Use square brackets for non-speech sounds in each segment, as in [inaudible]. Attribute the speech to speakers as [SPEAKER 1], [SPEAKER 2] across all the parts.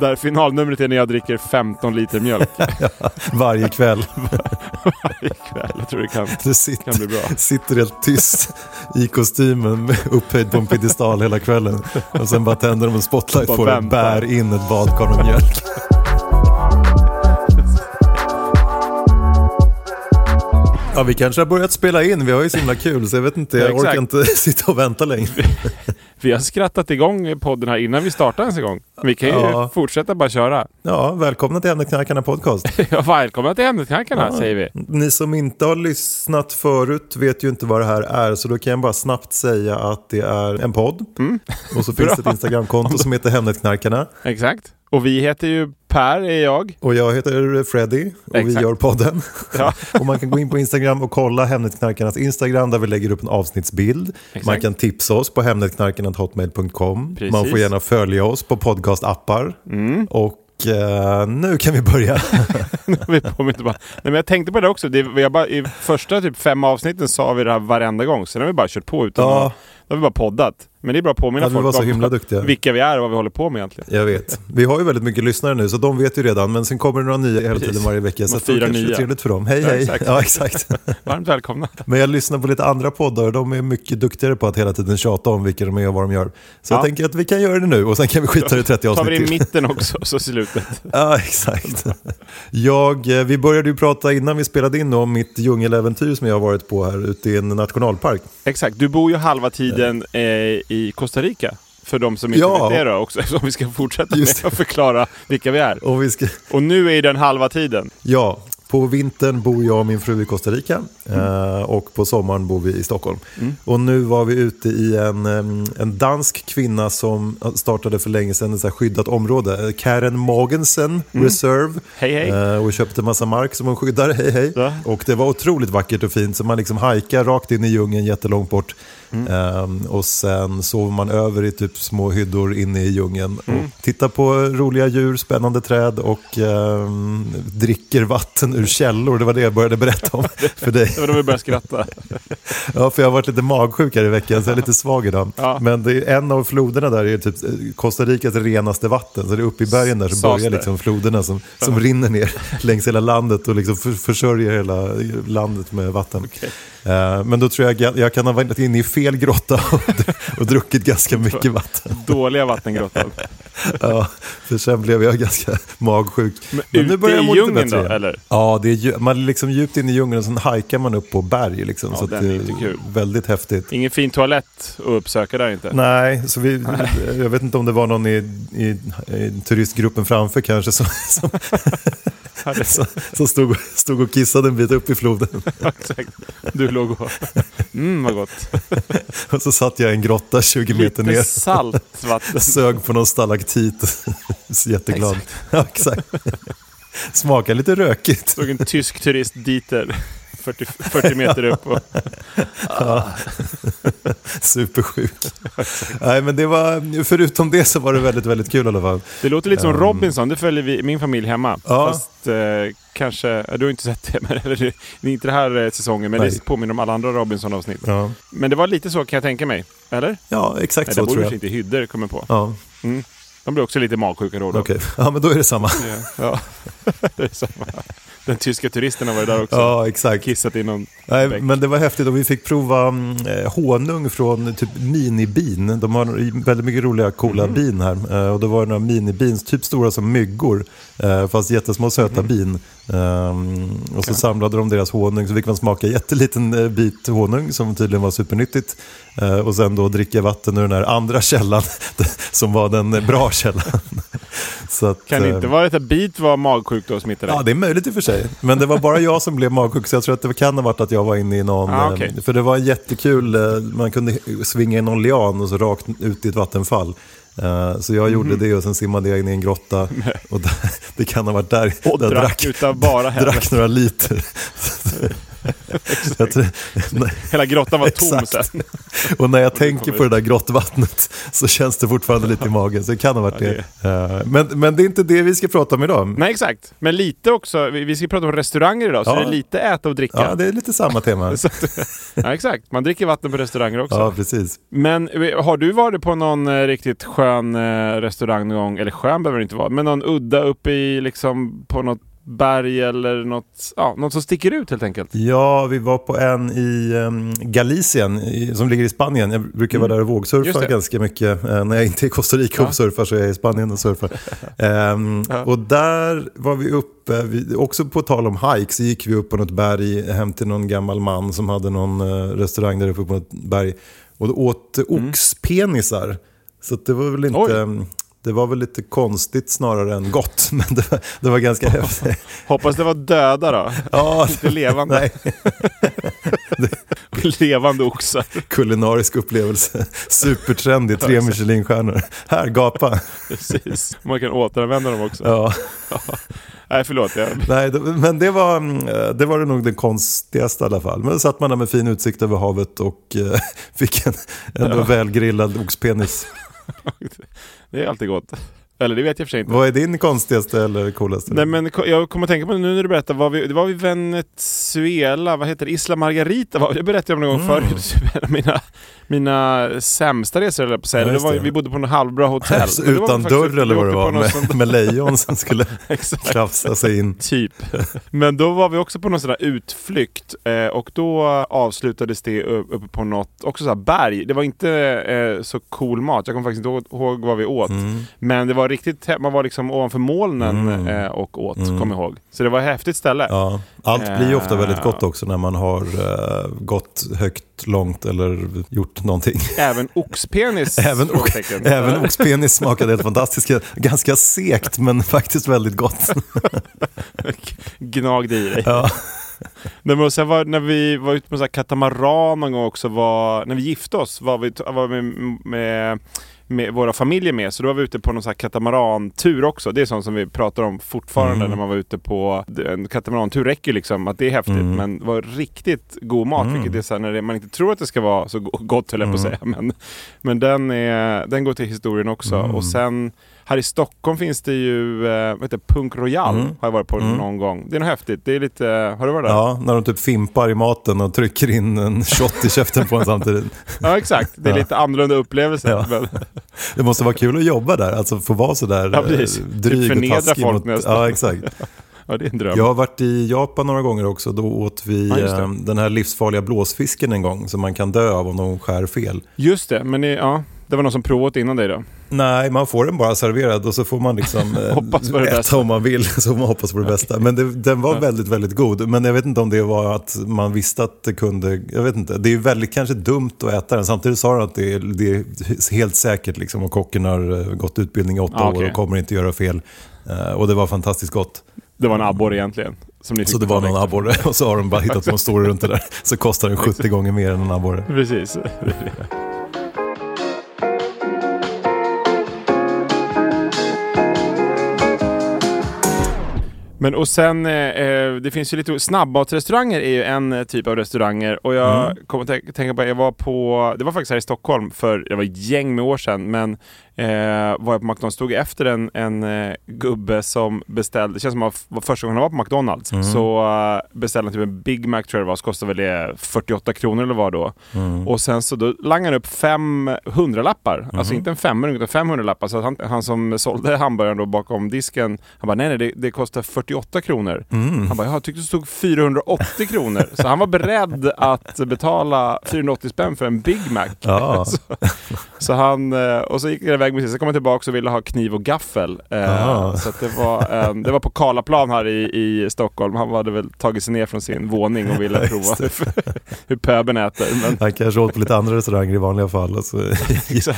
[SPEAKER 1] Där finalnumret är när jag dricker 15 liter mjölk [laughs]
[SPEAKER 2] Varje kväll. [laughs]
[SPEAKER 1] varje kväll. Jag tror det kan,
[SPEAKER 2] Du sitter,
[SPEAKER 1] kan bli bra.
[SPEAKER 2] sitter helt tyst i kostymen upphöjd på en piedestal hela kvällen. Och sen bara tänder de en spotlight på dig och bär in ett badkar med mjölk. Ja, vi kanske har börjat spela in. Vi har ju så himla kul så jag vet inte, jag
[SPEAKER 1] Ja,
[SPEAKER 2] orkar inte [laughs] sitta och vänta längre.
[SPEAKER 1] Vi har skrattat igång podden här innan vi startar ens en gång. Vi kan ju
[SPEAKER 2] Ja.
[SPEAKER 1] fortsätta bara köra.
[SPEAKER 2] Ja, välkomna till Ämneknarkarna podcast. [laughs]
[SPEAKER 1] Ja, välkomna till Ämnesknackarna säger vi.
[SPEAKER 2] Ni som inte har lyssnat förut vet ju inte vad det här är, så då kan jag bara snabbt säga att det är en podd. Och så finns det ett [laughs] Instagramkonto som heter Hemnetknarkarna.
[SPEAKER 1] Exakt. Och vi heter ju Per, är jag.
[SPEAKER 2] Och jag heter Freddy och vi
[SPEAKER 1] Exakt.
[SPEAKER 2] gör podden. [laughs]
[SPEAKER 1] Ja. [laughs]
[SPEAKER 2] och man kan gå in på Instagram och kolla Hemnetknarkarnas Instagram där vi lägger upp en avsnittsbild.
[SPEAKER 1] Exakt.
[SPEAKER 2] Man kan tipsa oss på hemnetknarkarna.hotmail.com. Man får gärna följa oss på podcastappar. Och eh, nu kan vi börja. [laughs]
[SPEAKER 1] vi påminner bara. Nej, men jag tänkte på det också. Det, vi bara, I första typ fem avsnitten sa vi det här varenda gång. Sen har vi bara kört på utan
[SPEAKER 2] Ja.
[SPEAKER 1] Då har vi bara poddat. Men det är bra att påminna
[SPEAKER 2] vi
[SPEAKER 1] folk
[SPEAKER 2] var så
[SPEAKER 1] om
[SPEAKER 2] himla duktiga.
[SPEAKER 1] vilka vi är och vad vi håller på med egentligen.
[SPEAKER 2] Jag vet. Vi har ju väldigt mycket lyssnare nu så de vet ju redan. Men sen kommer det några nya hela tiden varje vecka. Så att det
[SPEAKER 1] fyra
[SPEAKER 2] kanske är trevligt för dem. Hej
[SPEAKER 1] Ja,
[SPEAKER 2] hej.
[SPEAKER 1] exakt.
[SPEAKER 2] Ja, exakt. [laughs]
[SPEAKER 1] Varmt välkomna.
[SPEAKER 2] Men jag lyssnar på lite andra poddar och de är mycket duktigare på att hela tiden tjata om vilka de är och vad de gör. Så
[SPEAKER 1] Ja.
[SPEAKER 2] jag tänker att vi kan göra det nu och sen kan vi skita i 30
[SPEAKER 1] tar vi det i
[SPEAKER 2] avsnitt till.
[SPEAKER 1] mitten också, så slutet. [laughs]
[SPEAKER 2] Ja, exakt. Jag, eh, vi började ju prata innan vi spelade in om mitt djungeläventyr som jag har varit på här ute i en nationalpark.
[SPEAKER 1] Exakt, du bor ju halva tiden eh, i Costa Rica. För de som inte
[SPEAKER 2] Ja.
[SPEAKER 1] vet det då också, [laughs] så vi ska fortsätta
[SPEAKER 2] Just
[SPEAKER 1] med att förklara vilka vi är.
[SPEAKER 2] Och vi ska,
[SPEAKER 1] Och nu är den halva tiden.
[SPEAKER 2] ja, på vintern bor jag och min fru i Costa Rica eh, och på sommaren bor vi i Stockholm. Och nu var vi ute i en, en dansk kvinna som startade för länge sedan ett skyddat område. Karen Mogensen Reserve.
[SPEAKER 1] Hej, hej.
[SPEAKER 2] Eh, och köpte massa mark som hon skyddar. Hej hej.
[SPEAKER 1] Ja.
[SPEAKER 2] Och det var otroligt vackert och fint så man liksom hajkar rakt in i djungeln jättelångt bort.
[SPEAKER 1] Mm.
[SPEAKER 2] Ehm, och sen sover man över i typ små hyddor inne i djungeln.
[SPEAKER 1] Mm.
[SPEAKER 2] Tittar på roliga djur, spännande träd och ehm, dricker vatten ur källor. Det var det jag började berätta om [laughs] för dig.
[SPEAKER 1] Det var då vi började skratta. [laughs]
[SPEAKER 2] Ja, för jag har varit lite magsjuk här i veckan så jag är lite svag idag.
[SPEAKER 1] Ja.
[SPEAKER 2] Men det är en av floderna där är typ eh, Costa Ricas renaste vatten. Så det är uppe i bergen där så
[SPEAKER 1] Sas
[SPEAKER 2] börjar liksom floderna som, som rinner ner [laughs] längs hela landet och liksom för, försörjer hela landet med vatten. Eh, men då tror jag att jag kan ha varit inne i fel grotta och, och druckit ganska mycket [laughs] vatten.
[SPEAKER 1] Dåliga vattengrottan.
[SPEAKER 2] Ja, för sen blev jag ganska magsjuk.
[SPEAKER 1] Men ute
[SPEAKER 2] börjar jag
[SPEAKER 1] i
[SPEAKER 2] må lite
[SPEAKER 1] djungeln
[SPEAKER 2] bättre
[SPEAKER 1] då, eller?
[SPEAKER 2] Ja, det är, man är liksom djupt inne i djungeln och sen hajkar man upp på berg. Liksom,
[SPEAKER 1] Ja,
[SPEAKER 2] så
[SPEAKER 1] är
[SPEAKER 2] det
[SPEAKER 1] inte kul.
[SPEAKER 2] väldigt häftigt.
[SPEAKER 1] Ingen fin toalett att uppsöka där inte.
[SPEAKER 2] Nej, så vi, [laughs] jag vet inte om det var någon i, i, i turistgruppen framför kanske som, som, [laughs] som, som stod, stod och kissade en bit upp i floden. [laughs]
[SPEAKER 1] Exakt. Du låg och... Mm, vad gott. [laughs]
[SPEAKER 2] Och så satt jag i en grotta 20 meter
[SPEAKER 1] Lite
[SPEAKER 2] ner.
[SPEAKER 1] salt vatten. [laughs]
[SPEAKER 2] Sög på någon stalaktit. Så Jätteglad. Ja, exakt. Smakar lite rökigt.
[SPEAKER 1] Såg en tysk turist Dieter 40, 40 meter upp. Och, [laughs]
[SPEAKER 2] Supersjuk. Nej, men det var, förutom det så var det väldigt, väldigt kul i alla fall.
[SPEAKER 1] det låter lite som Robinson, det följer vi, min familj hemma.
[SPEAKER 2] Ja.
[SPEAKER 1] Fast eh, kanske, ja, du har inte sett det, [laughs] men, eller, det är inte den här eh, säsongen, men
[SPEAKER 2] Nej.
[SPEAKER 1] det påminner om alla andra Robinson-avsnitt.
[SPEAKER 2] Ja,
[SPEAKER 1] Men det var lite så kan jag tänka mig, eller?
[SPEAKER 2] ja exakt
[SPEAKER 1] Nej,
[SPEAKER 2] så
[SPEAKER 1] det
[SPEAKER 2] tror jag.
[SPEAKER 1] inte i hyddor, kommer på.
[SPEAKER 2] Ja,
[SPEAKER 1] De blir också lite magsjuka då då.
[SPEAKER 2] okej. [laughs] Ja, men då är det samma.
[SPEAKER 1] Ja. det är samma. [laughs] Den tyska turisten har varit där också.
[SPEAKER 2] Ja, exakt.
[SPEAKER 1] Kissat i någon
[SPEAKER 2] Nej, men det var häftigt och vi fick prova mm, eh, honung från typ minibin. De har väldigt mycket roliga coola
[SPEAKER 1] Mhm.
[SPEAKER 2] bin här. Eh, och det var några minibins, typ stora som myggor. Eh, fast jättesmå söta
[SPEAKER 1] Mhm.
[SPEAKER 2] bin. Ehm, och så samlade de deras honung så fick man smaka jätteliten eh, bit honung som tydligen var supernyttigt. Eh, och sen då dricka vatten ur den här andra källan [laughs] som var den eh, bra källan. [laughs] så att,
[SPEAKER 1] Kan det
[SPEAKER 2] eh,
[SPEAKER 1] inte vara att bit var magsjuk då och smittade?
[SPEAKER 2] Ja, det är möjligt i och för sig. Men det var bara jag som blev magsjuk, så jag tror att det kan ha varit att jag var inne i någon...
[SPEAKER 1] Ah, okej.
[SPEAKER 2] eh, För det var jättekul, eh, man kunde svinga i någon lian och så rakt ut i ett vattenfall. Eh, Så jag gjorde det och sen simmade jag in i en grotta. [laughs] Och där, [laughs] det kan ha varit där
[SPEAKER 1] Och
[SPEAKER 2] jag
[SPEAKER 1] drack utav bara helvete.
[SPEAKER 2] drack några liter. [laughs]
[SPEAKER 1] Hela grottan var tom sen.
[SPEAKER 2] och när jag
[SPEAKER 1] du
[SPEAKER 2] tänker på det där grottvattnet så känns det fortfarande lite i magen. Så det kan ha varit
[SPEAKER 1] Ja,
[SPEAKER 2] det. Eh, Men, men det är inte det vi ska prata om idag.
[SPEAKER 1] Nej exakt, men lite också. Vi ska prata om restauranger idag, så
[SPEAKER 2] Ja.
[SPEAKER 1] det är lite äta och dricka.
[SPEAKER 2] Ja, det är lite samma tema. [laughs]
[SPEAKER 1] Ja exakt, man dricker vatten på restauranger också.
[SPEAKER 2] Ja, precis.
[SPEAKER 1] Men eh, har du varit på någon eh, riktigt skön restaurang någon gång? Eller skön behöver det inte vara, men någon udda uppe i liksom på något berg eller något, ja, något som sticker ut helt enkelt?
[SPEAKER 2] Ja, vi var på en i um, Galicien i, som ligger i Spanien. Jag brukar vara där och
[SPEAKER 1] Mm.
[SPEAKER 2] Vågsurfa ganska mycket. Eh, när jag inte är i Costa Rica och
[SPEAKER 1] Ja.
[SPEAKER 2] surfar så är jag i Spanien och surfar. [laughs] Ehm,
[SPEAKER 1] Ja.
[SPEAKER 2] Och där var vi uppe, vi, också på tal om hike, så gick vi upp på något berg hem till någon gammal man som hade någon eh, restaurang där uppe på ett berg. Och då åt
[SPEAKER 1] Mm.
[SPEAKER 2] oxpenisar. Så att det var väl inte...
[SPEAKER 1] Oj.
[SPEAKER 2] Det var väl lite konstigt snarare än gott, [laughs] men det var, det var ganska häftigt. [laughs]
[SPEAKER 1] Hoppas det var döda då.
[SPEAKER 2] Ja,
[SPEAKER 1] Inte levande.
[SPEAKER 2] Nej, [laughs]
[SPEAKER 1] levande oxar.
[SPEAKER 2] kulinarisk upplevelse. Supertrendig, tre Michelinstjärnor. Här, gapa.
[SPEAKER 1] Precis. Man kan återanvända dem också.
[SPEAKER 2] Ja.
[SPEAKER 1] Nej, förlåt. Jag...
[SPEAKER 2] Nej, det- men det var, mm, eh, det var det nog det konstigaste i alla fall. Men då satt man där med fin utsikt över havet och eh, fick en ändå välgrillad oxpenis.
[SPEAKER 1] Det är alltid gott. Eller det vet jag för sig inte.
[SPEAKER 2] Vad är din konstigaste eller coolaste?
[SPEAKER 1] Nej men jag kommer att tänka på det nu när du berättar, var vi, det var vid Venezuela, vad heter det, Isla Margarita var det berättade jag om någon gång
[SPEAKER 2] Mm.
[SPEAKER 1] förut. [laughs] mina, mina sämsta resor eller på säga.
[SPEAKER 2] Ja,
[SPEAKER 1] vi bodde på något halvbra hotell.
[SPEAKER 2] Så
[SPEAKER 1] Men det var
[SPEAKER 2] utan dörr eller
[SPEAKER 1] vi
[SPEAKER 2] vad det var, med, med lejon som skulle [laughs] krafsa sig in.
[SPEAKER 1] Typ. Men då var vi också på någon sån där utflykt eh, och då avslutades det uppe på något, också så berg. Det var inte eh, så cool mat, jag kommer faktiskt inte ihåg vad vi åt.
[SPEAKER 2] Mm.
[SPEAKER 1] Men det var riktigt, man var liksom ovanför molnen
[SPEAKER 2] Mm.
[SPEAKER 1] eh, och åt,
[SPEAKER 2] Mm.
[SPEAKER 1] jag ihåg. Så det var ett häftigt ställe.
[SPEAKER 2] Ja, allt blir ju ofta väldigt
[SPEAKER 1] Ja.
[SPEAKER 2] gott också när man har eh, gått högt, långt eller gjort någonting.
[SPEAKER 1] Även oxpenis? [laughs]
[SPEAKER 2] Även, [laughs] även oxpenis smakade helt fantastiskt. Ganska sekt men [laughs] faktiskt väldigt gott.
[SPEAKER 1] Gnagde i dig.
[SPEAKER 2] Ja.
[SPEAKER 1] Nej, men sen var, när vi var ute på en katamaran någon gång också, var, när vi gifte oss var vi var med, med, med våra familjer med. Så då var vi ute på någon sån här katamarantur också. Det är sånt som vi pratar om fortfarande
[SPEAKER 2] Mm.
[SPEAKER 1] när man var ute på en katamarantur. räcker ju liksom att det är häftigt.
[SPEAKER 2] Mm.
[SPEAKER 1] Men det var riktigt god mat.
[SPEAKER 2] Mm.
[SPEAKER 1] Vilket är så här, när det, man inte tror att det ska vara så go- gott höll jag på att
[SPEAKER 2] Mm.
[SPEAKER 1] säga. Men, men den, är, den går till historien också.
[SPEAKER 2] Mm.
[SPEAKER 1] Och sen här i Stockholm finns det ju eh, vad heter Punk Royal.
[SPEAKER 2] Mm.
[SPEAKER 1] Har jag varit på
[SPEAKER 2] Mm.
[SPEAKER 1] någon gång. Det är nog häftigt. Det är lite, har du varit där?
[SPEAKER 2] ja, när de typ fimpar i maten och trycker in en [laughs] shot i käften på en samtidigt.
[SPEAKER 1] Ja exakt, det är
[SPEAKER 2] Ja.
[SPEAKER 1] lite annorlunda upplevelse.
[SPEAKER 2] Ja.
[SPEAKER 1] Men, [laughs]
[SPEAKER 2] Det måste vara kul att jobba där, alltså få vara sådär
[SPEAKER 1] Ja, precis.
[SPEAKER 2] eh,
[SPEAKER 1] Typ
[SPEAKER 2] dryg och
[SPEAKER 1] förnedra
[SPEAKER 2] taskig.
[SPEAKER 1] folk
[SPEAKER 2] mot,
[SPEAKER 1] nästan.
[SPEAKER 2] ja, exakt. [laughs]
[SPEAKER 1] ja, det är en dröm.
[SPEAKER 2] Jag har varit i Japan några gånger också. Då åt vi
[SPEAKER 1] Ja,
[SPEAKER 2] eh, den här livsfarliga blåsfisken en gång som man kan dö av om de skär fel.
[SPEAKER 1] Just det, men det, ja, det var någon som provat innan dig då?
[SPEAKER 2] Nej, man får den bara serverad och så får man liksom eh, [laughs]
[SPEAKER 1] Hoppas på det
[SPEAKER 2] äta
[SPEAKER 1] bästa.
[SPEAKER 2] om man vill. [laughs] Så får man hoppas på det bästa. Men det, den var väldigt, väldigt god. Men jag vet inte om det var att man visste att det kunde... Jag vet inte. Det är väldigt kanske dumt att äta den. Samtidigt sa de att det är, det är helt säkert liksom, och kocken har eh, gått utbildning i åtta
[SPEAKER 1] Ah,
[SPEAKER 2] år
[SPEAKER 1] okej.
[SPEAKER 2] och kommer inte göra fel. Eh, Och det var fantastiskt gott.
[SPEAKER 1] Det var en abborre egentligen.
[SPEAKER 2] Så det var någon abborre [laughs] och så har de bara hittat någon story runt det där. Så kostar den 70 gånger mer än en abborre.
[SPEAKER 1] Precis. Men och sen, eh, eh, det finns ju lite snabbmatsrestauranger är ju en eh, typ av restauranger och jag
[SPEAKER 2] Mm.
[SPEAKER 1] kommer tänka, tänka på, jag var på, det var faktiskt här i Stockholm för, det var gäng med år sedan, men eh, var jag på McDonalds, stod efter en, en eh, gubbe som beställde, det känns som att det var första gången han var på McDonalds,
[SPEAKER 2] Mm.
[SPEAKER 1] så eh, beställde han typ en Big Mac tror jag det var, så kostade väl det 48 kronor eller vad då.
[SPEAKER 2] Mm.
[SPEAKER 1] Och sen så då langade han upp fem hundralappar.
[SPEAKER 2] Mhm.
[SPEAKER 1] Alltså inte en femhundring utan 500 lappar. Så han, han som sålde hamburgaren då bakom disken, han bara nej nej det, det kostar 48 kronor.
[SPEAKER 2] Mm.
[SPEAKER 1] Han bara jag tyckte det stod 480 kronor. Så han var beredd att betala 480 spänn för en Big Mac.
[SPEAKER 2] Ja. [laughs]
[SPEAKER 1] så, så han, eh, och så gick jag iväg med sig. Så kom han tillbaka och ville ha kniv och gaffel. Eh. Så det, var, eh, det var på Karlaplan här i, i Stockholm. Han hade väl tagit sig ner från sin våning och ville prova hur, pöben äter. Men,
[SPEAKER 2] Han kanske åt på lite andra restauranger i vanliga fall och så [laughs]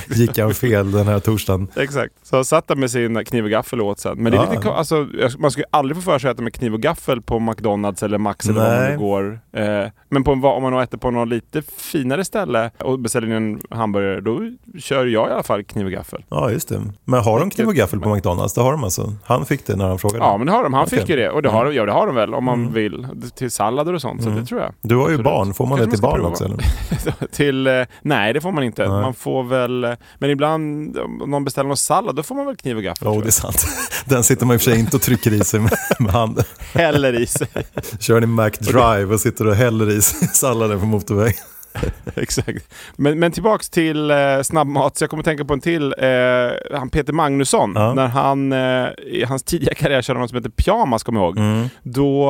[SPEAKER 2] gick han fel den här torsdagen.
[SPEAKER 1] Exakt. Så han satt där med sin kniv och gaffel och åt sen. Men det är lite, alltså, man ju aldrig få för sig att äta med kniv och gaffel på McDonalds eller Max eller man
[SPEAKER 2] Nej.
[SPEAKER 1] nu går. Eh, men på en, om man äter på något lite finare ställe och beställer in en hamburgare, då kör jag i alla fall kniv och gaffel.
[SPEAKER 2] Ja, just det. Men har de kniv och gaffel på McDonalds? Det har de alltså. Han fick det när han frågade.
[SPEAKER 1] Ja men det har de, han
[SPEAKER 2] Okej.
[SPEAKER 1] fick ju det. Och det har, de, ja, det har de väl om man
[SPEAKER 2] Mm.
[SPEAKER 1] vill. Till sallader och sånt, så
[SPEAKER 2] Mm.
[SPEAKER 1] det tror jag.
[SPEAKER 2] Du har ju barn, får man det till barn också? [laughs] Eller?
[SPEAKER 1] till, eh, nej det får man inte.
[SPEAKER 2] Nej.
[SPEAKER 1] Man får väl, eh, men ibland om någon beställer någon sallad, då får man väl kniv och gaffel.
[SPEAKER 2] Jo, det är sant. [laughs] Den sitter man i och för sig inte och trycker i sig med, med handen.
[SPEAKER 1] Häller i sig.
[SPEAKER 2] Kör en Mac Drive och sitter och häller i sig [laughs] salladen på motorväg. [laughs]
[SPEAKER 1] Exakt. Men, men tillbaks till eh, snabbmat, så jag kommer tänka på en till. Eh, han Peter Magnusson,
[SPEAKER 2] Ja.
[SPEAKER 1] när han eh, i hans tidiga karriär körde något som heter Pyjamas, kommer jag ihåg.
[SPEAKER 2] Mm.
[SPEAKER 1] Då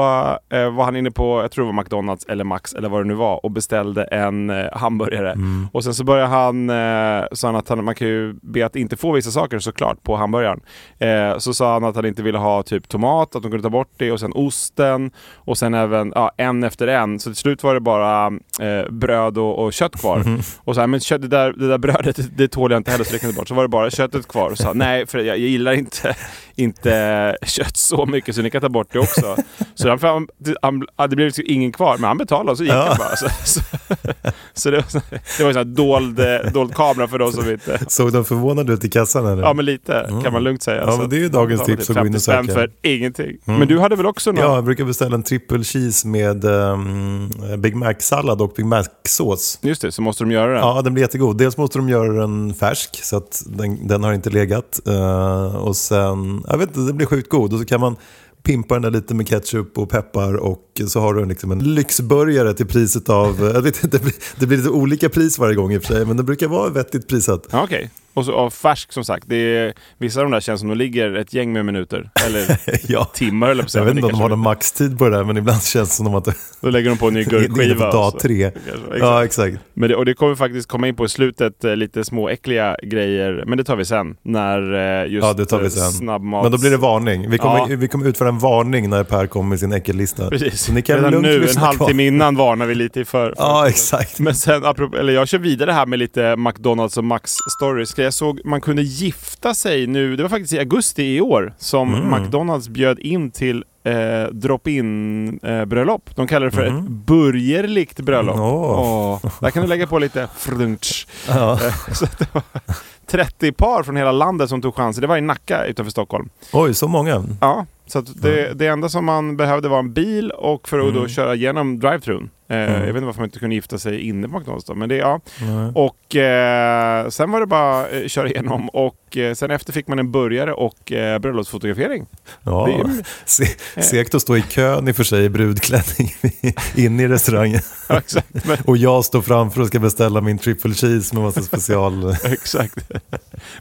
[SPEAKER 1] eh, var han inne på, jag tror det var McDonalds eller Max eller vad det nu var och beställde en eh, hamburgare.
[SPEAKER 2] Mm.
[SPEAKER 1] Och sen så började han, eh, sa han att han, man kan ju be att inte få vissa saker såklart på hamburgaren. Eh, så sa han att han inte ville ha typ tomat, att de kunde ta bort det och sen osten och sen även ja, en efter en. Så till slut var det bara eh, bröd och, och kött kvar.
[SPEAKER 2] Mhm.
[SPEAKER 1] Och så här, men kött, det, där, det där brödet det, tål jag inte heller så det kan bort. Så var det bara köttet kvar och sa [laughs] nej för jag, jag gillar inte, inte kött så mycket så ni kan ta bort det också. Så han, han, han, det blev liksom ingen kvar men han betalade och så gick
[SPEAKER 2] Ja.
[SPEAKER 1] han bara. Så, så, så det, var, det var en sån här dold, dold kamera för de som inte...
[SPEAKER 2] Såg de förvånade ut i kassan? Eller?
[SPEAKER 1] Ja men lite kan man lugnt säga.
[SPEAKER 2] Ja, men det är ju dagens tips
[SPEAKER 1] typ
[SPEAKER 2] att gå in och
[SPEAKER 1] 50 spänn
[SPEAKER 2] söka.
[SPEAKER 1] för ingenting.
[SPEAKER 2] Mm.
[SPEAKER 1] Men du hade väl också någon?
[SPEAKER 2] Ja, jag brukar beställa en triple cheese med um, Big Mac-sallad och Big Mac-sås.
[SPEAKER 1] Just det, så måste de göra det.
[SPEAKER 2] Ja, den blir jättegod. Dels måste de göra den färsk så att den, den har inte legat. Eh, och sen, jag vet inte, den blir sjukt god. Och så kan man pimpa den där lite med ketchup och peppar och så har du liksom en lyxburgare till priset av, [laughs] jag vet inte, det blir, det blir lite olika pris varje gång i och för sig, men det brukar vara vettigt prissatt.
[SPEAKER 1] Ja, Okej. Och, så, och färsk som sagt. Det är, vissa av de där känns som de ligger ett gäng med minuter. Eller [laughs]
[SPEAKER 2] Ja.
[SPEAKER 1] timmar eller på
[SPEAKER 2] Jag vet inte om de har någon maxtid på det där, men ibland känns det som att
[SPEAKER 1] Då lägger de på en ny [laughs] gurkskiva.
[SPEAKER 2] dag
[SPEAKER 1] så.
[SPEAKER 2] tre.
[SPEAKER 1] Exakt.
[SPEAKER 2] Ja, exakt.
[SPEAKER 1] Men det, och det kommer faktiskt komma in på i slutet, eh, lite små äckliga grejer. Men det tar vi sen. När eh, just
[SPEAKER 2] Ja, det tar vi
[SPEAKER 1] eh,
[SPEAKER 2] sen.
[SPEAKER 1] snabbmat...
[SPEAKER 2] Men då blir det varning. Vi kommer,
[SPEAKER 1] Ja.
[SPEAKER 2] vi kommer utföra en varning när Per kommer med sin äckellista.
[SPEAKER 1] Precis.
[SPEAKER 2] Så ni kan
[SPEAKER 1] Redan nu, en halvtimme innan varnar vi lite i för. för
[SPEAKER 2] Ja, exakt.
[SPEAKER 1] Men sen, apropå, eller jag kör vidare här med lite McDonalds och Max-stories. Jag såg man kunde gifta sig nu, det var faktiskt i augusti i år, som
[SPEAKER 2] Mm.
[SPEAKER 1] McDonalds bjöd in till eh, drop-in eh, bröllop. De kallar det för
[SPEAKER 2] Mhm.
[SPEAKER 1] ett burgerligt bröllop.
[SPEAKER 2] Åh.
[SPEAKER 1] Åh, där kan du lägga på lite frunch. [laughs]
[SPEAKER 2] Ja.
[SPEAKER 1] Eh, så det var 30 par från hela landet som tog chansen. Det var i Nacka utanför Stockholm.
[SPEAKER 2] Oj, så många.
[SPEAKER 1] Ja, så det, det enda som man behövde var en bil och för att då
[SPEAKER 2] Mm.
[SPEAKER 1] köra igenom drive-thrun.
[SPEAKER 2] Mm.
[SPEAKER 1] Jag vet inte varför man inte kunde gifta sig inne på McDonalds då, men det, ja.
[SPEAKER 2] Nej.
[SPEAKER 1] Och eh, sen var det bara eh, köra igenom och eh, sen efter fick man en burgare och eh, bröllopsfotografering.
[SPEAKER 2] Ja. Segt att stå i kön i och för sig i brudklänning [laughs] inne i restaurangen. [laughs]
[SPEAKER 1] Ja, exakt. Men,
[SPEAKER 2] Och jag står framför och ska beställa min triple cheese med massa special... [laughs]
[SPEAKER 1] exakt.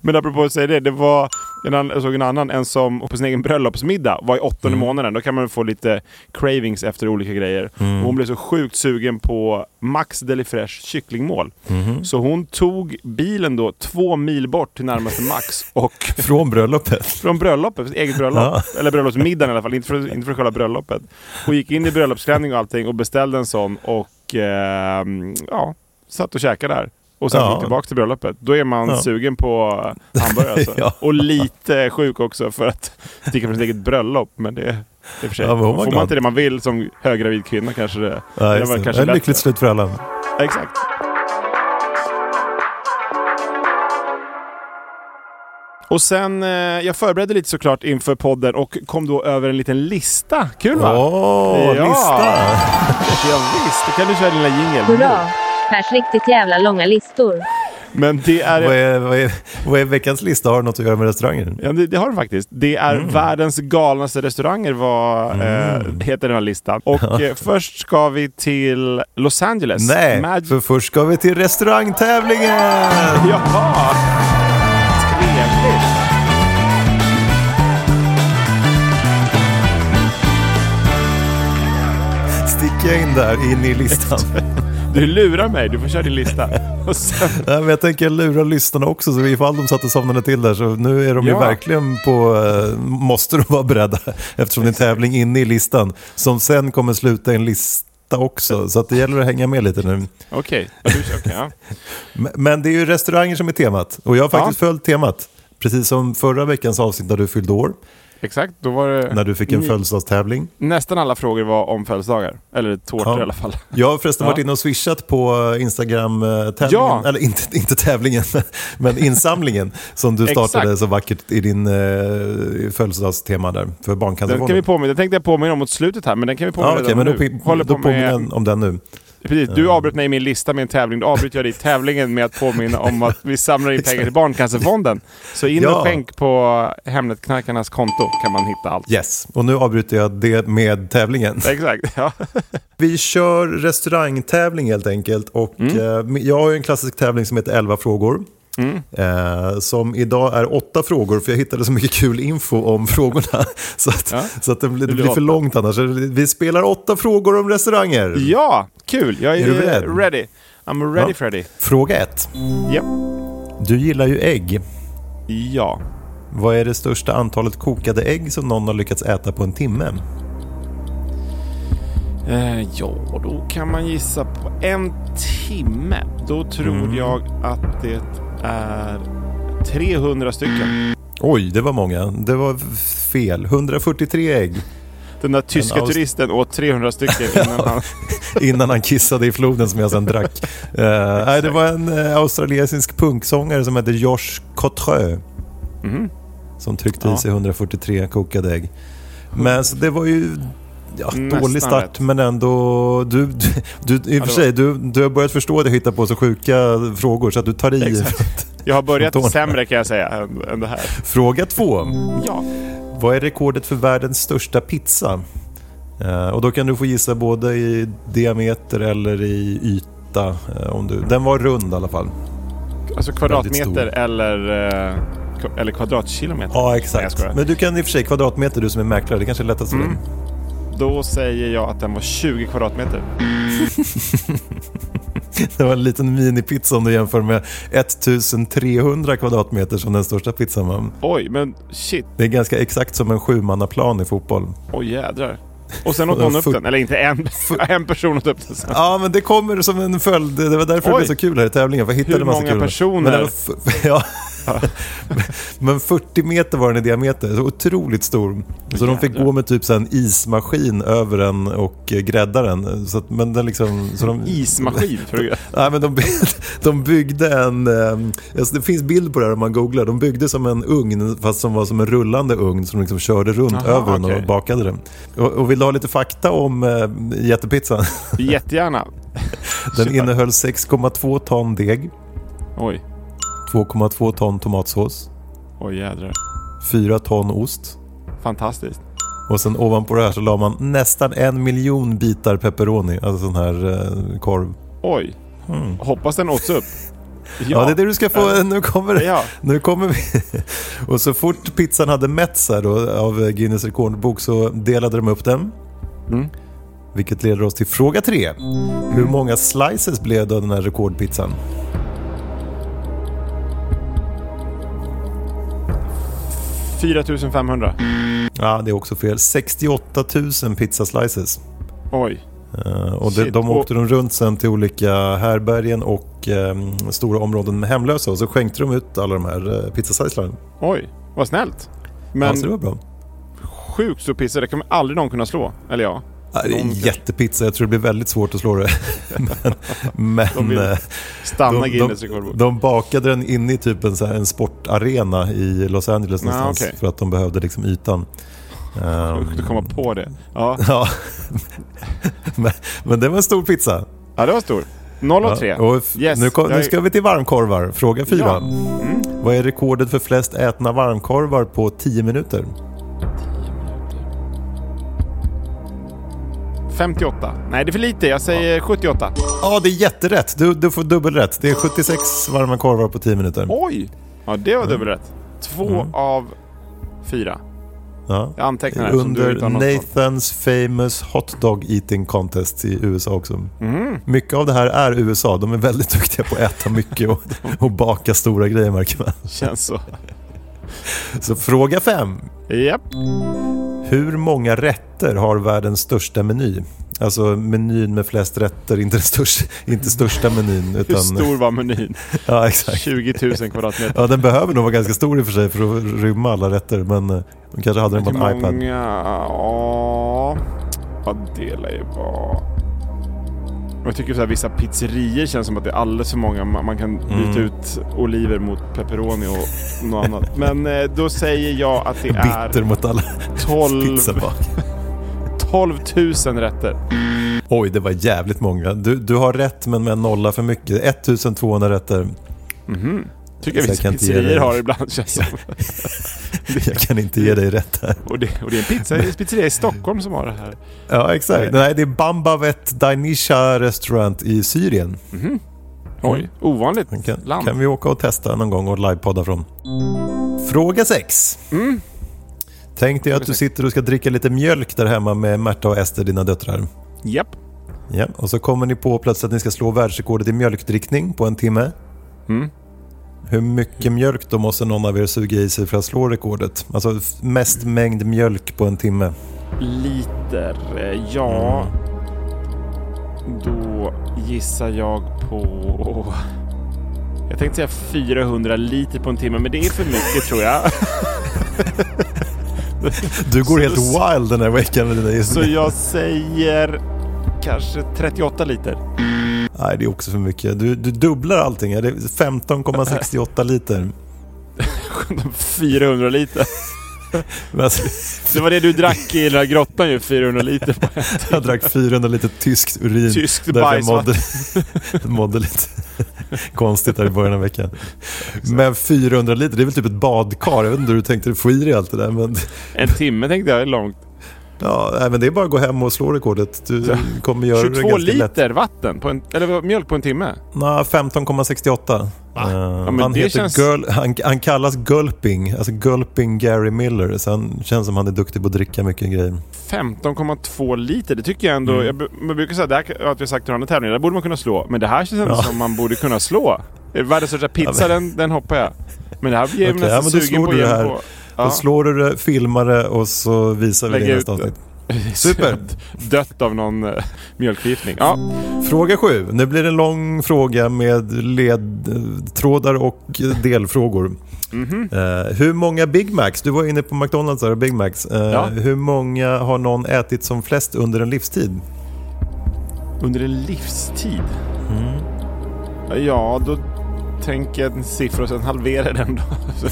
[SPEAKER 1] Men apropå att säga det, det var en jag såg en annan, en som på sin egen bröllopsmiddag var i åttonde
[SPEAKER 2] Mm.
[SPEAKER 1] månaden. Då kan man få lite cravings efter olika grejer.
[SPEAKER 2] Mm.
[SPEAKER 1] Och hon blev så sjukt sugen på Max Deli Fresh kycklingmål.
[SPEAKER 2] Mhm.
[SPEAKER 1] Så hon tog bilen då två mil bort till närmaste Max och
[SPEAKER 2] Från bröllopet.
[SPEAKER 1] från bröllopet, eget bröllop. Eller bröllopsmiddagen i alla fall, inte för, inte för själva bröllopet. Hon gick in i bröllopsklänning och allting och beställde en sån och eh, ja, satt och käkade där. Och sen
[SPEAKER 2] Ja.
[SPEAKER 1] gick tillbaka till bröllopet. Då är man
[SPEAKER 2] Ja.
[SPEAKER 1] sugen på hamburgare alltså. [laughs]
[SPEAKER 2] Ja.
[SPEAKER 1] Och lite sjuk också för att sticka från sitt eget bröllop. Men det, det är för sig.
[SPEAKER 2] Ja,
[SPEAKER 1] Får man inte det man vill som höggravid kvinna kanske det...
[SPEAKER 2] Ja,
[SPEAKER 1] det
[SPEAKER 2] just
[SPEAKER 1] var
[SPEAKER 2] det.
[SPEAKER 1] kanske
[SPEAKER 2] Ett lyckligt slut för alla.
[SPEAKER 1] Exakt. Och sen, eh, jag förberedde lite såklart inför podden och kom då över en liten lista. Kul va?
[SPEAKER 2] Åh,
[SPEAKER 1] Ja.
[SPEAKER 2] lista! [laughs]
[SPEAKER 1] Ja, visst, då kan du köra din lilla jingel.
[SPEAKER 3] Hurra! Pers riktigt jävla långa listor.
[SPEAKER 1] Men det är...
[SPEAKER 2] Vad är, vad, är, vad är veckans lista? Har det något att göra med restauranger?
[SPEAKER 1] Ja, det, det har du faktiskt. Det är
[SPEAKER 2] Mm.
[SPEAKER 1] världens galnaste restauranger, vad eh, heter den här listan. Och eh, först ska vi till Los Angeles.
[SPEAKER 2] Nej,
[SPEAKER 1] Mag-
[SPEAKER 2] för först ska vi till restaurangtävlingen! [laughs]
[SPEAKER 1] Jaha! Trevligt!
[SPEAKER 2] Sticker jag in där, in i listan. [laughs]
[SPEAKER 1] Du lurar mig, du får köra din lista. [laughs] Sen,
[SPEAKER 2] Nej, men jag tänker lura lyssnarna också, så ifall de satt och somnade till där så nu är de ju
[SPEAKER 1] Ja.
[SPEAKER 2] verkligen på, eh, måste de vara beredda [laughs] eftersom det är en tävling inne i listan som sen kommer sluta i en lista också. Så att det gäller att hänga med lite nu.
[SPEAKER 1] Okej, ja, kör, okej, ja. [laughs]
[SPEAKER 2] Men- det är ju restauranger som är temat och jag har faktiskt följt temat. Precis som förra veckans avsnitt när du fyllde år,
[SPEAKER 1] Exakt, då var det...
[SPEAKER 2] när du fick en födelsedagstävling.
[SPEAKER 1] Nästan alla frågor var om födelsedagar. Eller tårtor
[SPEAKER 2] Ja.
[SPEAKER 1] i alla fall.
[SPEAKER 2] Jag har förresten
[SPEAKER 1] Ja.
[SPEAKER 2] varit inne och swishat på Instagram-tävlingen,
[SPEAKER 1] Ja.
[SPEAKER 2] eller inte, inte tävlingen, [laughs] men insamlingen som du startade så vackert i din eh, födelsedagstema där för
[SPEAKER 1] Den kan vi
[SPEAKER 2] Barncancerfonden.
[SPEAKER 1] påminna, den tänkte jag påminna om mot slutet här, men den kan vi påminna
[SPEAKER 2] Ja, okej,
[SPEAKER 1] redan
[SPEAKER 2] men då,
[SPEAKER 1] nu.
[SPEAKER 2] då
[SPEAKER 1] på
[SPEAKER 2] påminner om den nu.
[SPEAKER 1] Precis, du avbröt mig i min lista med en tävling, då avbryter jag dig i tävlingen med att påminna om att vi samlar in [laughs] pengar till Barncancerfonden. Så in
[SPEAKER 2] Ja.
[SPEAKER 1] och skänk på Hemnetknarkarnas konto kan man hitta allt.
[SPEAKER 2] Yes, och nu avbryter jag det med tävlingen.
[SPEAKER 1] Exakt, ja. [laughs]
[SPEAKER 2] Vi kör restaurangtävling helt enkelt och
[SPEAKER 1] Mm.
[SPEAKER 2] eh, jag har en klassisk tävling som heter 11 frågor.
[SPEAKER 1] Mm.
[SPEAKER 2] Eh, som idag är åtta frågor för jag hittade så mycket kul info om frågorna. [laughs] Så att,
[SPEAKER 1] Ja.
[SPEAKER 2] så att det, blir- det
[SPEAKER 1] blir
[SPEAKER 2] för långt annars. Vi spelar åtta frågor om restauranger.
[SPEAKER 1] Ja, kul! Jag är,
[SPEAKER 2] Är du beredd?
[SPEAKER 1] ready. I'm ready
[SPEAKER 2] Ja.
[SPEAKER 1] Freddy.
[SPEAKER 2] Fråga ett.
[SPEAKER 1] Ja.
[SPEAKER 2] Du gillar ju ägg.
[SPEAKER 1] Ja.
[SPEAKER 2] Vad är det största antalet kokade ägg som någon har lyckats äta på en timme?
[SPEAKER 1] Eh, ja, då kan man gissa på en timme. Då tror
[SPEAKER 2] Mm.
[SPEAKER 1] jag att det är 300 stycken.
[SPEAKER 2] Oj, det var många. Det var fel. 143 ägg
[SPEAKER 1] Den där tyska
[SPEAKER 2] En aus-
[SPEAKER 1] turisten åt 300 stycken innan [laughs] han... [laughs]
[SPEAKER 2] innan han kissade i floden som jag sen drack. Eh, nej, det var en uh, australiensisk punksångare som hette Josh Cotreux
[SPEAKER 1] Mhm.
[SPEAKER 2] som tryckte
[SPEAKER 1] Ja.
[SPEAKER 2] i sig 143 kokade ägg. Men så det var ju ja,
[SPEAKER 1] Nästan
[SPEAKER 2] dålig start,
[SPEAKER 1] rätt.
[SPEAKER 2] men ändå... Du, du, du, I och för sig, du, du har börjat förstå att jag hittar på så sjuka frågor så att du tar i.
[SPEAKER 1] Exakt. [laughs] Jag har börjat sämre kan jag säga än, än det här.
[SPEAKER 2] Fråga två.
[SPEAKER 1] Ja.
[SPEAKER 2] Vad är rekordet för världens största pizza? Eh, och då kan du få gissa både i diameter eller i yta. eh, om du, den var rund i alla fall.
[SPEAKER 1] Alltså kvadratmeter eller, eh, eller kvadratkilometer.
[SPEAKER 2] Ja,
[SPEAKER 1] Nej,
[SPEAKER 2] exakt.
[SPEAKER 1] skojar.
[SPEAKER 2] Men du kan i och för sig kvadratmeter, du som är mäklare. Det kanske är lättast för
[SPEAKER 1] Mm.
[SPEAKER 2] dig.
[SPEAKER 1] Då säger jag att den var 20 kvadratmeter. [laughs]
[SPEAKER 2] Det var en liten minipizza om du jämför med 1300 kvadratmeter som den största pizzan var.
[SPEAKER 1] Oj, men shit.
[SPEAKER 2] Det är ganska exakt som en sjumannaplan i fotboll.
[SPEAKER 1] Oj jädrar. Och sen åt [laughs] någon upp den. Eller inte en. [laughs] En person åt upp den sen.
[SPEAKER 2] Ja, men det kommer som en följd. Det var därför det
[SPEAKER 1] Oj.
[SPEAKER 2] blev så kul här i tävlingen. För hittade
[SPEAKER 1] Hur många personer?
[SPEAKER 2] Ja. [laughs] men 40 meter var den i diameter, så otroligt stor. Så de fick gå med typ så en ismaskin över den och eh, grädda den. Så att, men den liksom, så de,
[SPEAKER 1] Ismaskin. tror jag. [laughs]
[SPEAKER 2] Nej, men de, [laughs] de byggde en... eh, Alltså det finns bild på det här om man googlar. De byggde som en ugn fast som var som en rullande ugn som de liksom körde runt
[SPEAKER 1] Aha,
[SPEAKER 2] över den
[SPEAKER 1] okej.
[SPEAKER 2] och bakade den. Och, och vill du ha lite fakta om äh, jättepizzan?
[SPEAKER 1] Jättegärna.
[SPEAKER 2] Den innehöll 6,2 ton deg,
[SPEAKER 1] Oj.
[SPEAKER 2] 2,2 ton tomatsås,
[SPEAKER 1] Oj jädrar.
[SPEAKER 2] 4 ton ost.
[SPEAKER 1] Fantastiskt.
[SPEAKER 2] Och sen ovanpå det här så la man nästan en miljon bitar pepperoni, alltså sån här eh, korv.
[SPEAKER 1] Oj.
[SPEAKER 2] Mm.
[SPEAKER 1] Hoppas den åts upp. [laughs]
[SPEAKER 2] Ja. det är det du ska få. Nu kommer det.
[SPEAKER 1] Ja.
[SPEAKER 2] Nu kommer vi. [laughs] Och så fort pizzan hade mätts här då, av Guinness rekordbok så delade de upp den.
[SPEAKER 1] Mm.
[SPEAKER 2] Vilket leder oss till fråga tre. Hur många slices blev det av den här rekordpizzan?
[SPEAKER 1] 4500.
[SPEAKER 2] Ja, det är också fel. 68 000 pizzaslices.
[SPEAKER 1] Oj.
[SPEAKER 2] Eh, och de
[SPEAKER 1] Och-
[SPEAKER 2] åkte de runt sen till olika härbergen och eh, stora områden med hemlösa och så skänkte de ut alla de här eh, pizzaslicerna.
[SPEAKER 1] Oj. Vad snällt. Men
[SPEAKER 2] Ja, så det var bra.
[SPEAKER 1] sjukt stor pizza. Det kommer aldrig någon kunna slå. Eller ja.
[SPEAKER 2] En jättepizza, jag tror det blir väldigt svårt att slå det. [laughs] men
[SPEAKER 1] De
[SPEAKER 2] men
[SPEAKER 1] vill
[SPEAKER 2] eh,
[SPEAKER 1] Stanna
[SPEAKER 2] de,
[SPEAKER 1] Guinness
[SPEAKER 2] de,
[SPEAKER 1] rekordbok.
[SPEAKER 2] de bakade den inne i typ en, så här, en sportarena i Los Angeles
[SPEAKER 1] Ah,
[SPEAKER 2] någonstans.
[SPEAKER 1] okej.
[SPEAKER 2] För att de behövde liksom ytan. Ehm,
[SPEAKER 1] Du komma på det. Ja, [laughs]
[SPEAKER 2] ja. men, men det var en stor pizza.
[SPEAKER 1] ja det var stor. 0 och 3.
[SPEAKER 2] Ja, och
[SPEAKER 1] Yes,
[SPEAKER 2] nu, kom, nu ska vi till varmkorvar. Fråga fyra.
[SPEAKER 1] Ja. Mm.
[SPEAKER 2] Vad är rekordet för flest ätna varmkorvar på 10 minuter?
[SPEAKER 1] 58. Nej, det är för lite. Jag säger 78.
[SPEAKER 2] Ja, det är jätterätt. Du, du får dubbelrätt. Det är 76 varma korvar på 10 minuter.
[SPEAKER 1] Oj! Ja, det var dubbelrätt. Två
[SPEAKER 2] Mm.
[SPEAKER 1] av fyra.
[SPEAKER 2] Ja.
[SPEAKER 1] Jag antecknar du
[SPEAKER 2] Under. Nathans famous hot dog eating contest i USA också.
[SPEAKER 1] Mm.
[SPEAKER 2] Mycket av det här är USA. De är väldigt [laughs] duktiga på att äta mycket och, och baka stora grejer märker man.
[SPEAKER 1] Känns så.
[SPEAKER 2] Så fråga fem.
[SPEAKER 1] Japp.
[SPEAKER 2] Hur många rätter har världens största meny? Alltså menyn med flest rätter, inte, den största, inte största menyn.
[SPEAKER 1] Hur
[SPEAKER 2] Utan,
[SPEAKER 1] stor var menyn? [laughs]
[SPEAKER 2] Ja, exakt.
[SPEAKER 1] 20 000 kvadratmeter.
[SPEAKER 2] Ja, den behöver nog vara ganska stor i och för sig för att rymma alla rätter. Men eh, de kanske hade den på
[SPEAKER 1] Hur
[SPEAKER 2] en iPad.
[SPEAKER 1] många... Ja... Det lär ju vara... Jag tycker så här, vissa pizzerier känns som att det är alldeles för många. Man kan byta
[SPEAKER 2] Mm.
[SPEAKER 1] ut oliver mot pepperoni och något annat. [laughs] Men eh, då säger jag att det är
[SPEAKER 2] Bitter mot alla
[SPEAKER 1] 12,
[SPEAKER 2] pizzabak. [laughs]
[SPEAKER 1] 12 000 rätter.
[SPEAKER 2] Oj, det var jävligt många. Du, du har rätt men med en nolla för mycket. 1200 rätter.
[SPEAKER 1] Mhm. Tycker jag vissa
[SPEAKER 2] dig-
[SPEAKER 1] har ibland känns som. [laughs]
[SPEAKER 2] Jag kan inte ge dig rätt här.
[SPEAKER 1] Och det, och det är en pizza, pizzeria i Stockholm som har det här.
[SPEAKER 2] Ja, exakt. Nej, det är Bambavet Dainisha Restaurant i Syrien.
[SPEAKER 1] Oj, ovanligt
[SPEAKER 2] Kan,
[SPEAKER 1] land.
[SPEAKER 2] kan vi åka och testa någon gång och livepodda från. Fråga 6.
[SPEAKER 1] Mm.
[SPEAKER 2] Tänk dig att du sitter och ska dricka lite mjölk där hemma med Märta och Ester, dina döttrar.
[SPEAKER 1] Japp.
[SPEAKER 2] Ja, och så kommer ni på plötsligt att ni ska slå världsrekordet i mjölkdrickning på en timme.
[SPEAKER 1] Mm.
[SPEAKER 2] Hur mycket mjölk då måste någon av er suga i sig för att slå rekordet? Alltså mest mängd mjölk på en timme.
[SPEAKER 1] Liter, eh, ja. Då gissar jag på... Jag tänkte säga 400 liter på en timme, men det är för mycket tror jag. [laughs]
[SPEAKER 2] Du går helt
[SPEAKER 1] Så-
[SPEAKER 2] wild den här veckan med dina
[SPEAKER 1] Så
[SPEAKER 2] gissningar.
[SPEAKER 1] jag säger kanske 38 liter.
[SPEAKER 2] Nej, det är också för mycket. Du, du dubblar allting. Det är 15,68 [laughs] liter.
[SPEAKER 1] 400 liter. [laughs]
[SPEAKER 2] Alltså,
[SPEAKER 1] Det var det du drack i den här grottan ju, 400 liter. [laughs]
[SPEAKER 2] Jag drack 400 liter tyskt urin.
[SPEAKER 1] Tyskt
[SPEAKER 2] därför jag mådde, mådde lite konstigt här i början av veckan. Men 400 liter, det är väl typ ett badkar. Jag vet inte hur du tänkte få i dig allt det där. Men,
[SPEAKER 1] En timme tänkte jag är långt.
[SPEAKER 2] Ja, nej, men det är bara att gå hem och slå rekordet. Du kommer göra det
[SPEAKER 1] 22
[SPEAKER 2] ganska lätt.
[SPEAKER 1] liter vatten, på en, eller mjölk på en timme.
[SPEAKER 2] Nej, 15,68. Uh,
[SPEAKER 1] men
[SPEAKER 2] han, heter
[SPEAKER 1] känns-
[SPEAKER 2] han, han kallas Gulping, alltså Gulping Gary Miller. Så han känns som han är duktig på att dricka mycket grejer.
[SPEAKER 1] 15,2 liter, det tycker jag ändå.
[SPEAKER 2] Mm.
[SPEAKER 1] Jag, man brukar säga det här att vi har sagt till andra tävlingar, det borde man kunna slå. Men det här känns
[SPEAKER 2] Ja.
[SPEAKER 1] som man borde kunna slå. Världens största pizza, den, den hoppar jag. Men det här blir
[SPEAKER 2] ja,
[SPEAKER 1] nästan
[SPEAKER 2] men då
[SPEAKER 1] sugen på igen
[SPEAKER 2] här.
[SPEAKER 1] på.
[SPEAKER 2] Då slår du det, filmar det och så visar vi det i nästa avsnitt. [laughs] Super.
[SPEAKER 1] Dött av någon uh, mjölkförgiftning. Ja,
[SPEAKER 2] Fråga sju. Nu blir det en lång fråga med ledtrådar och delfrågor.
[SPEAKER 1] Mhm.
[SPEAKER 2] Eh, hur många Big Macs, du var inne på McDonalds och Big Macs. Eh,
[SPEAKER 1] Ja.
[SPEAKER 2] Hur många har någon ätit som flest under en livstid?
[SPEAKER 1] under en livstid.
[SPEAKER 2] Mm.
[SPEAKER 1] Ja, då tänker jag en siffra och sen halverar den då. [laughs]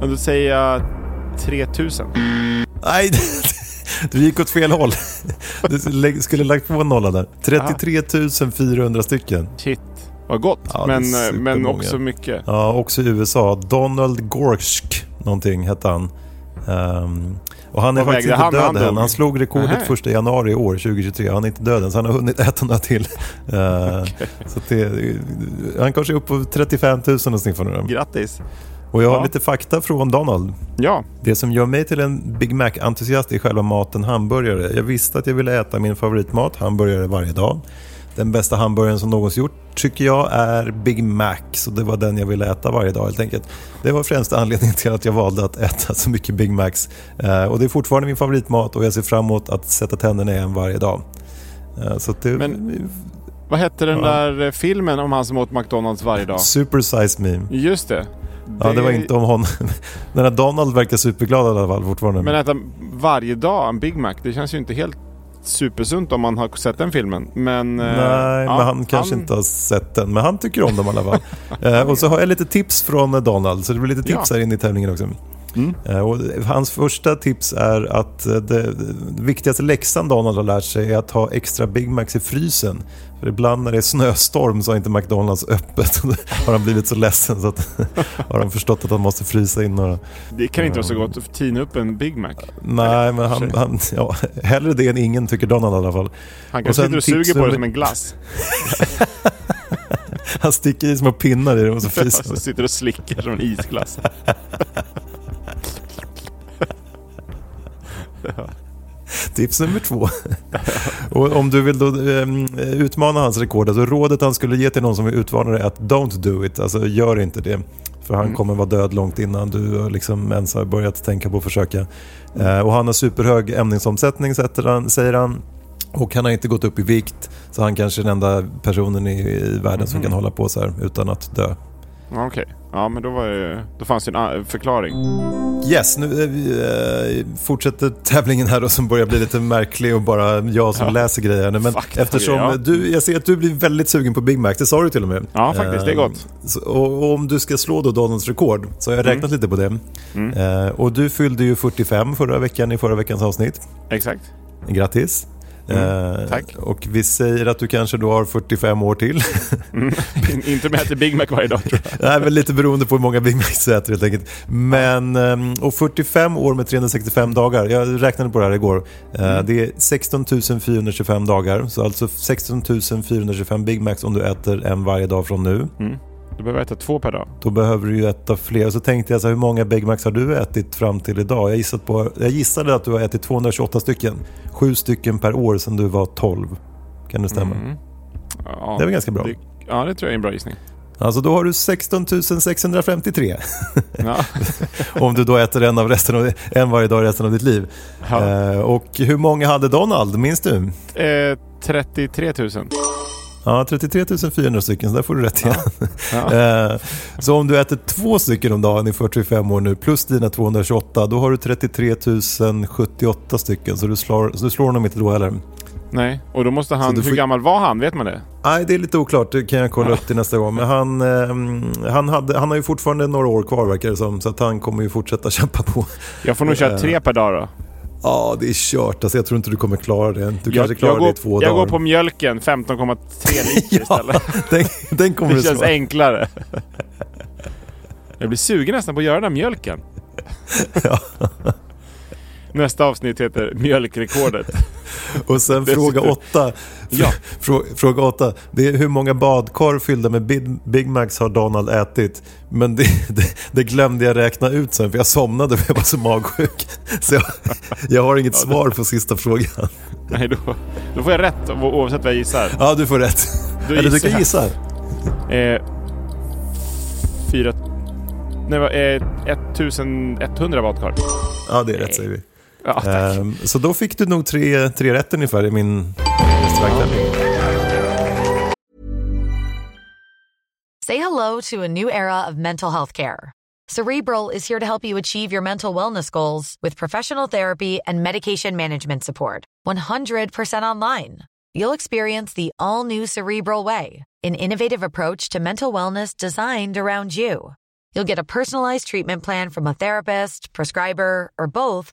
[SPEAKER 1] Ja, Då säger jag 3000.
[SPEAKER 2] Nej, [laughs] du gick åt fel håll. Du skulle lagt på en nolla där. 33 400 stycken.
[SPEAKER 1] Shit, vad gott.
[SPEAKER 2] Ja,
[SPEAKER 1] men, eh, men också mycket.
[SPEAKER 2] Ja, också i USA. Donald Gorsk, någonting hette han. Ehm, och han är
[SPEAKER 1] Vad
[SPEAKER 2] faktiskt inte
[SPEAKER 1] han
[SPEAKER 2] död
[SPEAKER 1] han
[SPEAKER 2] än. Han slog rekordet
[SPEAKER 1] Nähä.
[SPEAKER 2] första januari i år, 2023. Han är inte död än, så han har hunnit äta några till. [laughs] Ehm, så att det, han kanske är uppe på 35 000 och sniffar nu.
[SPEAKER 1] Grattis.
[SPEAKER 2] Och jag har
[SPEAKER 1] Ja.
[SPEAKER 2] lite fakta från Donald.
[SPEAKER 1] Ja,
[SPEAKER 2] Det som gör mig till en Big Mac-entusiast är själva maten hamburgare. Jag visste att jag ville äta min favoritmat, hamburgare, varje dag. Den bästa hamburgaren som någonsin gjort tycker jag är Big Mac, så det var den jag ville äta varje dag helt enkelt. Det var främsta [laughs] anledningen till att jag valde att äta så mycket Big Macs. Eh, och det är fortfarande min favoritmat och jag ser fram emot att sätta tänderna i en varje dag. Eh, så det,
[SPEAKER 1] Men- vad hette den
[SPEAKER 2] Ja.
[SPEAKER 1] där eh, filmen om han som åt McDonalds varje dag?
[SPEAKER 2] Super size me.
[SPEAKER 1] Just det.
[SPEAKER 2] Ja, det var inte om honom. [laughs] Den här Donald verkar superglad i alla fall fortfarande.
[SPEAKER 1] Men äta varje dag en Big Mac, det känns ju inte helt supersunt om man har sett den filmen. Men, eh,
[SPEAKER 2] Nej,
[SPEAKER 1] ja,
[SPEAKER 2] men han kanske inte har sett den. Men han tycker om dem i alla fall. [laughs] eh, och så har jag lite tips från Donald, så det blir lite tips
[SPEAKER 1] Ja.
[SPEAKER 2] här inne i tävlingen också.
[SPEAKER 1] Mm.
[SPEAKER 2] Eh, och hans första tips är att eh, det, viktigaste läxan Donald har lärt sig är att ha extra Big Macs i frysen. För ibland när det är snöstorm så har inte McDonalds öppet. [laughs] Då har han blivit så ledsen så att [laughs] har han förstått att han måste frysa in några.
[SPEAKER 1] Det kan inte vara så gott att tina upp en Big Mac.
[SPEAKER 2] Nej, men han, han, ja, hellre det än ingen tycker Donald i alla fall.
[SPEAKER 1] Han kanske sitter och suger på det som en glass. [laughs]
[SPEAKER 2] Han sticker i små pinnar i det och så fryser han.
[SPEAKER 1] sitter och slickar som en isglass.
[SPEAKER 2] Tips nummer två. [laughs] och om du vill då ehm, utmana hans rekord, alltså rådet han skulle ge till någon som vill utmana dig är att don't do it, alltså gör inte det. För han kommer vara död långt innan du liksom ens har börjat tänka på att försöka. Eh, och han har superhög ämnesomsättning han, säger han. Och han har inte gått upp i vikt, så han kanske är den enda personen i, i världen som kan hålla på så här utan att dö.
[SPEAKER 1] Okej, ja men då, var det, då fanns det en förklaring.
[SPEAKER 2] Yes, nu vi, eh, fortsätter tävlingen här då som börjar bli lite märklig och bara jag som
[SPEAKER 1] Ja.
[SPEAKER 2] läser grejerna. Men
[SPEAKER 1] Fakta,
[SPEAKER 2] eftersom
[SPEAKER 1] ja.
[SPEAKER 2] du, jag ser att du blir väldigt sugen på Big Mac, det sa du till och med.
[SPEAKER 1] Ja, faktiskt, det är
[SPEAKER 2] Eh,
[SPEAKER 1] gott.
[SPEAKER 2] så, och, och om du ska slå då Donalds rekord så har jag räknat lite på det.
[SPEAKER 1] Mm.
[SPEAKER 2] Eh, och du fyllde ju 45 förra veckan i förra veckans avsnitt.
[SPEAKER 1] Exakt.
[SPEAKER 2] Grattis.
[SPEAKER 1] Mm,
[SPEAKER 2] Eh,
[SPEAKER 1] tack.
[SPEAKER 2] Och vi säger att du kanske då har 45 år till.
[SPEAKER 1] Mm. In- inte med att äter Big Mac varje dag tror jag.
[SPEAKER 2] Nej, men lite beroende på hur många Big Macs du äter helt enkelt. Men, ehm, och 45 år med 365 dagar, jag räknade på det här igår. Eh, Det är 16 425 dagar, så alltså 16 425 Big Macs om du äter en varje dag från nu.
[SPEAKER 1] Mm. Du behöver äta två per dag.
[SPEAKER 2] Då behöver du ju äta fler. Så tänkte jag så här, hur många Big Macs har du ätit fram till idag? Jag, gissat på, jag gissade att du har ätit 228 stycken. Sju stycken per år sedan du var 12. Kan det stämma?
[SPEAKER 1] Mm. Ja,
[SPEAKER 2] Det är väl ganska bra.
[SPEAKER 1] Det, ja, det tror jag är en bra gissning.
[SPEAKER 2] Alltså då har du 16 653.
[SPEAKER 1] Ja. [laughs]
[SPEAKER 2] Om du då äter en, av resten av, en varje dag resten av ditt liv.
[SPEAKER 1] Ja.
[SPEAKER 2] Eh, och hur många hade Donald, minns du?
[SPEAKER 1] Eh, 33 000.
[SPEAKER 2] Ja, 33 400 stycken, så där får du rätt igen.
[SPEAKER 1] Ja. [laughs]
[SPEAKER 2] Eh, så om du äter två stycken om dagen i 45 år nu, plus dina 228, då har du 33 078 stycken. Så du slår, så du slår honom inte då heller.
[SPEAKER 1] Nej, och då måste han...
[SPEAKER 2] får-
[SPEAKER 1] Hur gammal var han? Vet man det?
[SPEAKER 2] Nej, det är lite oklart. Det kan jag kolla upp till nästa gång. Men han, eh, han, hade, han har ju fortfarande några år kvar verkar det som. Så att han kommer ju fortsätta [laughs] kämpa på.
[SPEAKER 1] Jag får nog köra
[SPEAKER 2] Eh.
[SPEAKER 1] tre per dag då.
[SPEAKER 2] Ja, det är kört. Alltså, jag tror inte du kommer klara det. Du kanske
[SPEAKER 1] jag,
[SPEAKER 2] klarar
[SPEAKER 1] jag
[SPEAKER 2] det
[SPEAKER 1] går,
[SPEAKER 2] i två
[SPEAKER 1] jag
[SPEAKER 2] dagar.
[SPEAKER 1] går på mjölken, 15,3 liter [laughs] istället.
[SPEAKER 2] den, den kommer
[SPEAKER 1] Det känns
[SPEAKER 2] slå.
[SPEAKER 1] enklare. Jag blir sugen nästan på att göra den här mjölken. [laughs] Nästa avsnitt heter Mjölkrekordet. [laughs]
[SPEAKER 2] Och sen
[SPEAKER 1] Det
[SPEAKER 2] fråga
[SPEAKER 1] sitter-
[SPEAKER 2] åtta. [laughs]
[SPEAKER 1] Ja.
[SPEAKER 2] Frå, fråga åtta. Det är hur många badkar fyllda med Big, Big Macs har Donald ätit? Men det, [laughs] det, det glömde jag räkna ut sen för jag somnade för jag var så magsjuk. Så jag, jag har inget svar på sista frågan.
[SPEAKER 1] Nej, då, då får jag rätt oavsett vad jag gissar.
[SPEAKER 2] Ja, du får rätt.
[SPEAKER 1] Då
[SPEAKER 2] Eller du kan gissa.
[SPEAKER 1] Eh, fyra... Nej, eh, 1100 badkar.
[SPEAKER 2] Ja, det är rätt säger vi.
[SPEAKER 1] Ja, tack.
[SPEAKER 2] Ehm, så då fick du nog tre, tre rätt ungefär i min restaurangtävling.
[SPEAKER 4] Say hello to a new era of mental health care. Cerebral is here to help you achieve your mental wellness goals with professional therapy and medication management support. 100% online. You'll experience the all new Cerebral Way, an innovative approach to mental wellness designed around you. You'll get a personalized treatment plan from a therapist, prescriber, or both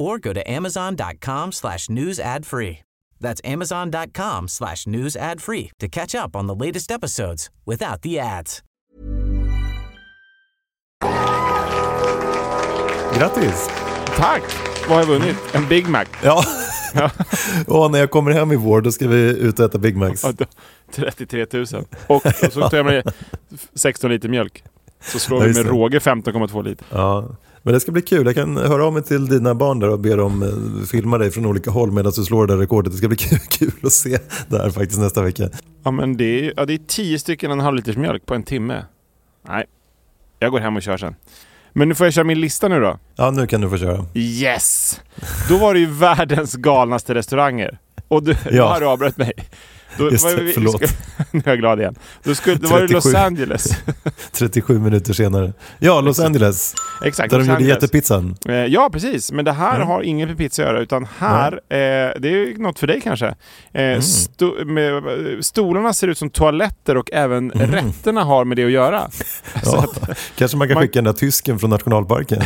[SPEAKER 5] or go to amazon.com slash news ad free. That's amazon.com slash news ad free to catch up on the latest episodes without the ads.
[SPEAKER 2] Grattis!
[SPEAKER 1] Tack! Vad har jag vunnit? En Big Mac.
[SPEAKER 2] Ja. och [laughs] när jag kommer hem i vår, då ska vi ut och äta Big Macs.
[SPEAKER 1] 33 000. Och, och så tar jag med [laughs] 16 liter mjölk. Så slår vi med råge 15,2 liter.
[SPEAKER 2] Ja. Men det ska bli kul. Jag kan höra av mig till dina barn där och be dem eh, filma dig från olika håll medan du slår det där rekordet. Det ska bli [laughs] kul, att se där faktiskt nästa vecka.
[SPEAKER 1] Ja men det är, ja, det är 10 stycken en halv liters mjölk på en timme. Nej, jag går hem och kör sen. Men nu får jag köra min lista nu då.
[SPEAKER 2] Ja, nu kan du få köra.
[SPEAKER 1] Yes! Då var det ju världens galnaste restauranger. Och du, [laughs]
[SPEAKER 2] Ja.
[SPEAKER 1] ja. har du avbröt mig. Då,
[SPEAKER 2] Just
[SPEAKER 1] var
[SPEAKER 2] det, förlåt.
[SPEAKER 1] ska- [laughs] nu är jag glad igen. Då, skulle, då var det Los
[SPEAKER 2] 37.
[SPEAKER 1] Angeles. [laughs]
[SPEAKER 2] 37 minuter senare. Ja, Los Angeles.
[SPEAKER 1] Exakt,
[SPEAKER 2] Där de
[SPEAKER 1] Los
[SPEAKER 2] gjorde
[SPEAKER 1] Angeles.
[SPEAKER 2] jättepizzan.
[SPEAKER 1] Eh, Ja, precis. Men det här
[SPEAKER 2] Mm.
[SPEAKER 1] har inget med pizza att göra. Utan här, eh, det är något för dig kanske. Eh,
[SPEAKER 2] Mm.
[SPEAKER 1] sto- med, eh, stolarna ser ut som toaletter och även
[SPEAKER 2] Mm.
[SPEAKER 1] rätterna har med det att göra. [laughs]
[SPEAKER 2] Ja. Kanske man kan
[SPEAKER 1] man-
[SPEAKER 2] skicka den där tysken från nationalparken.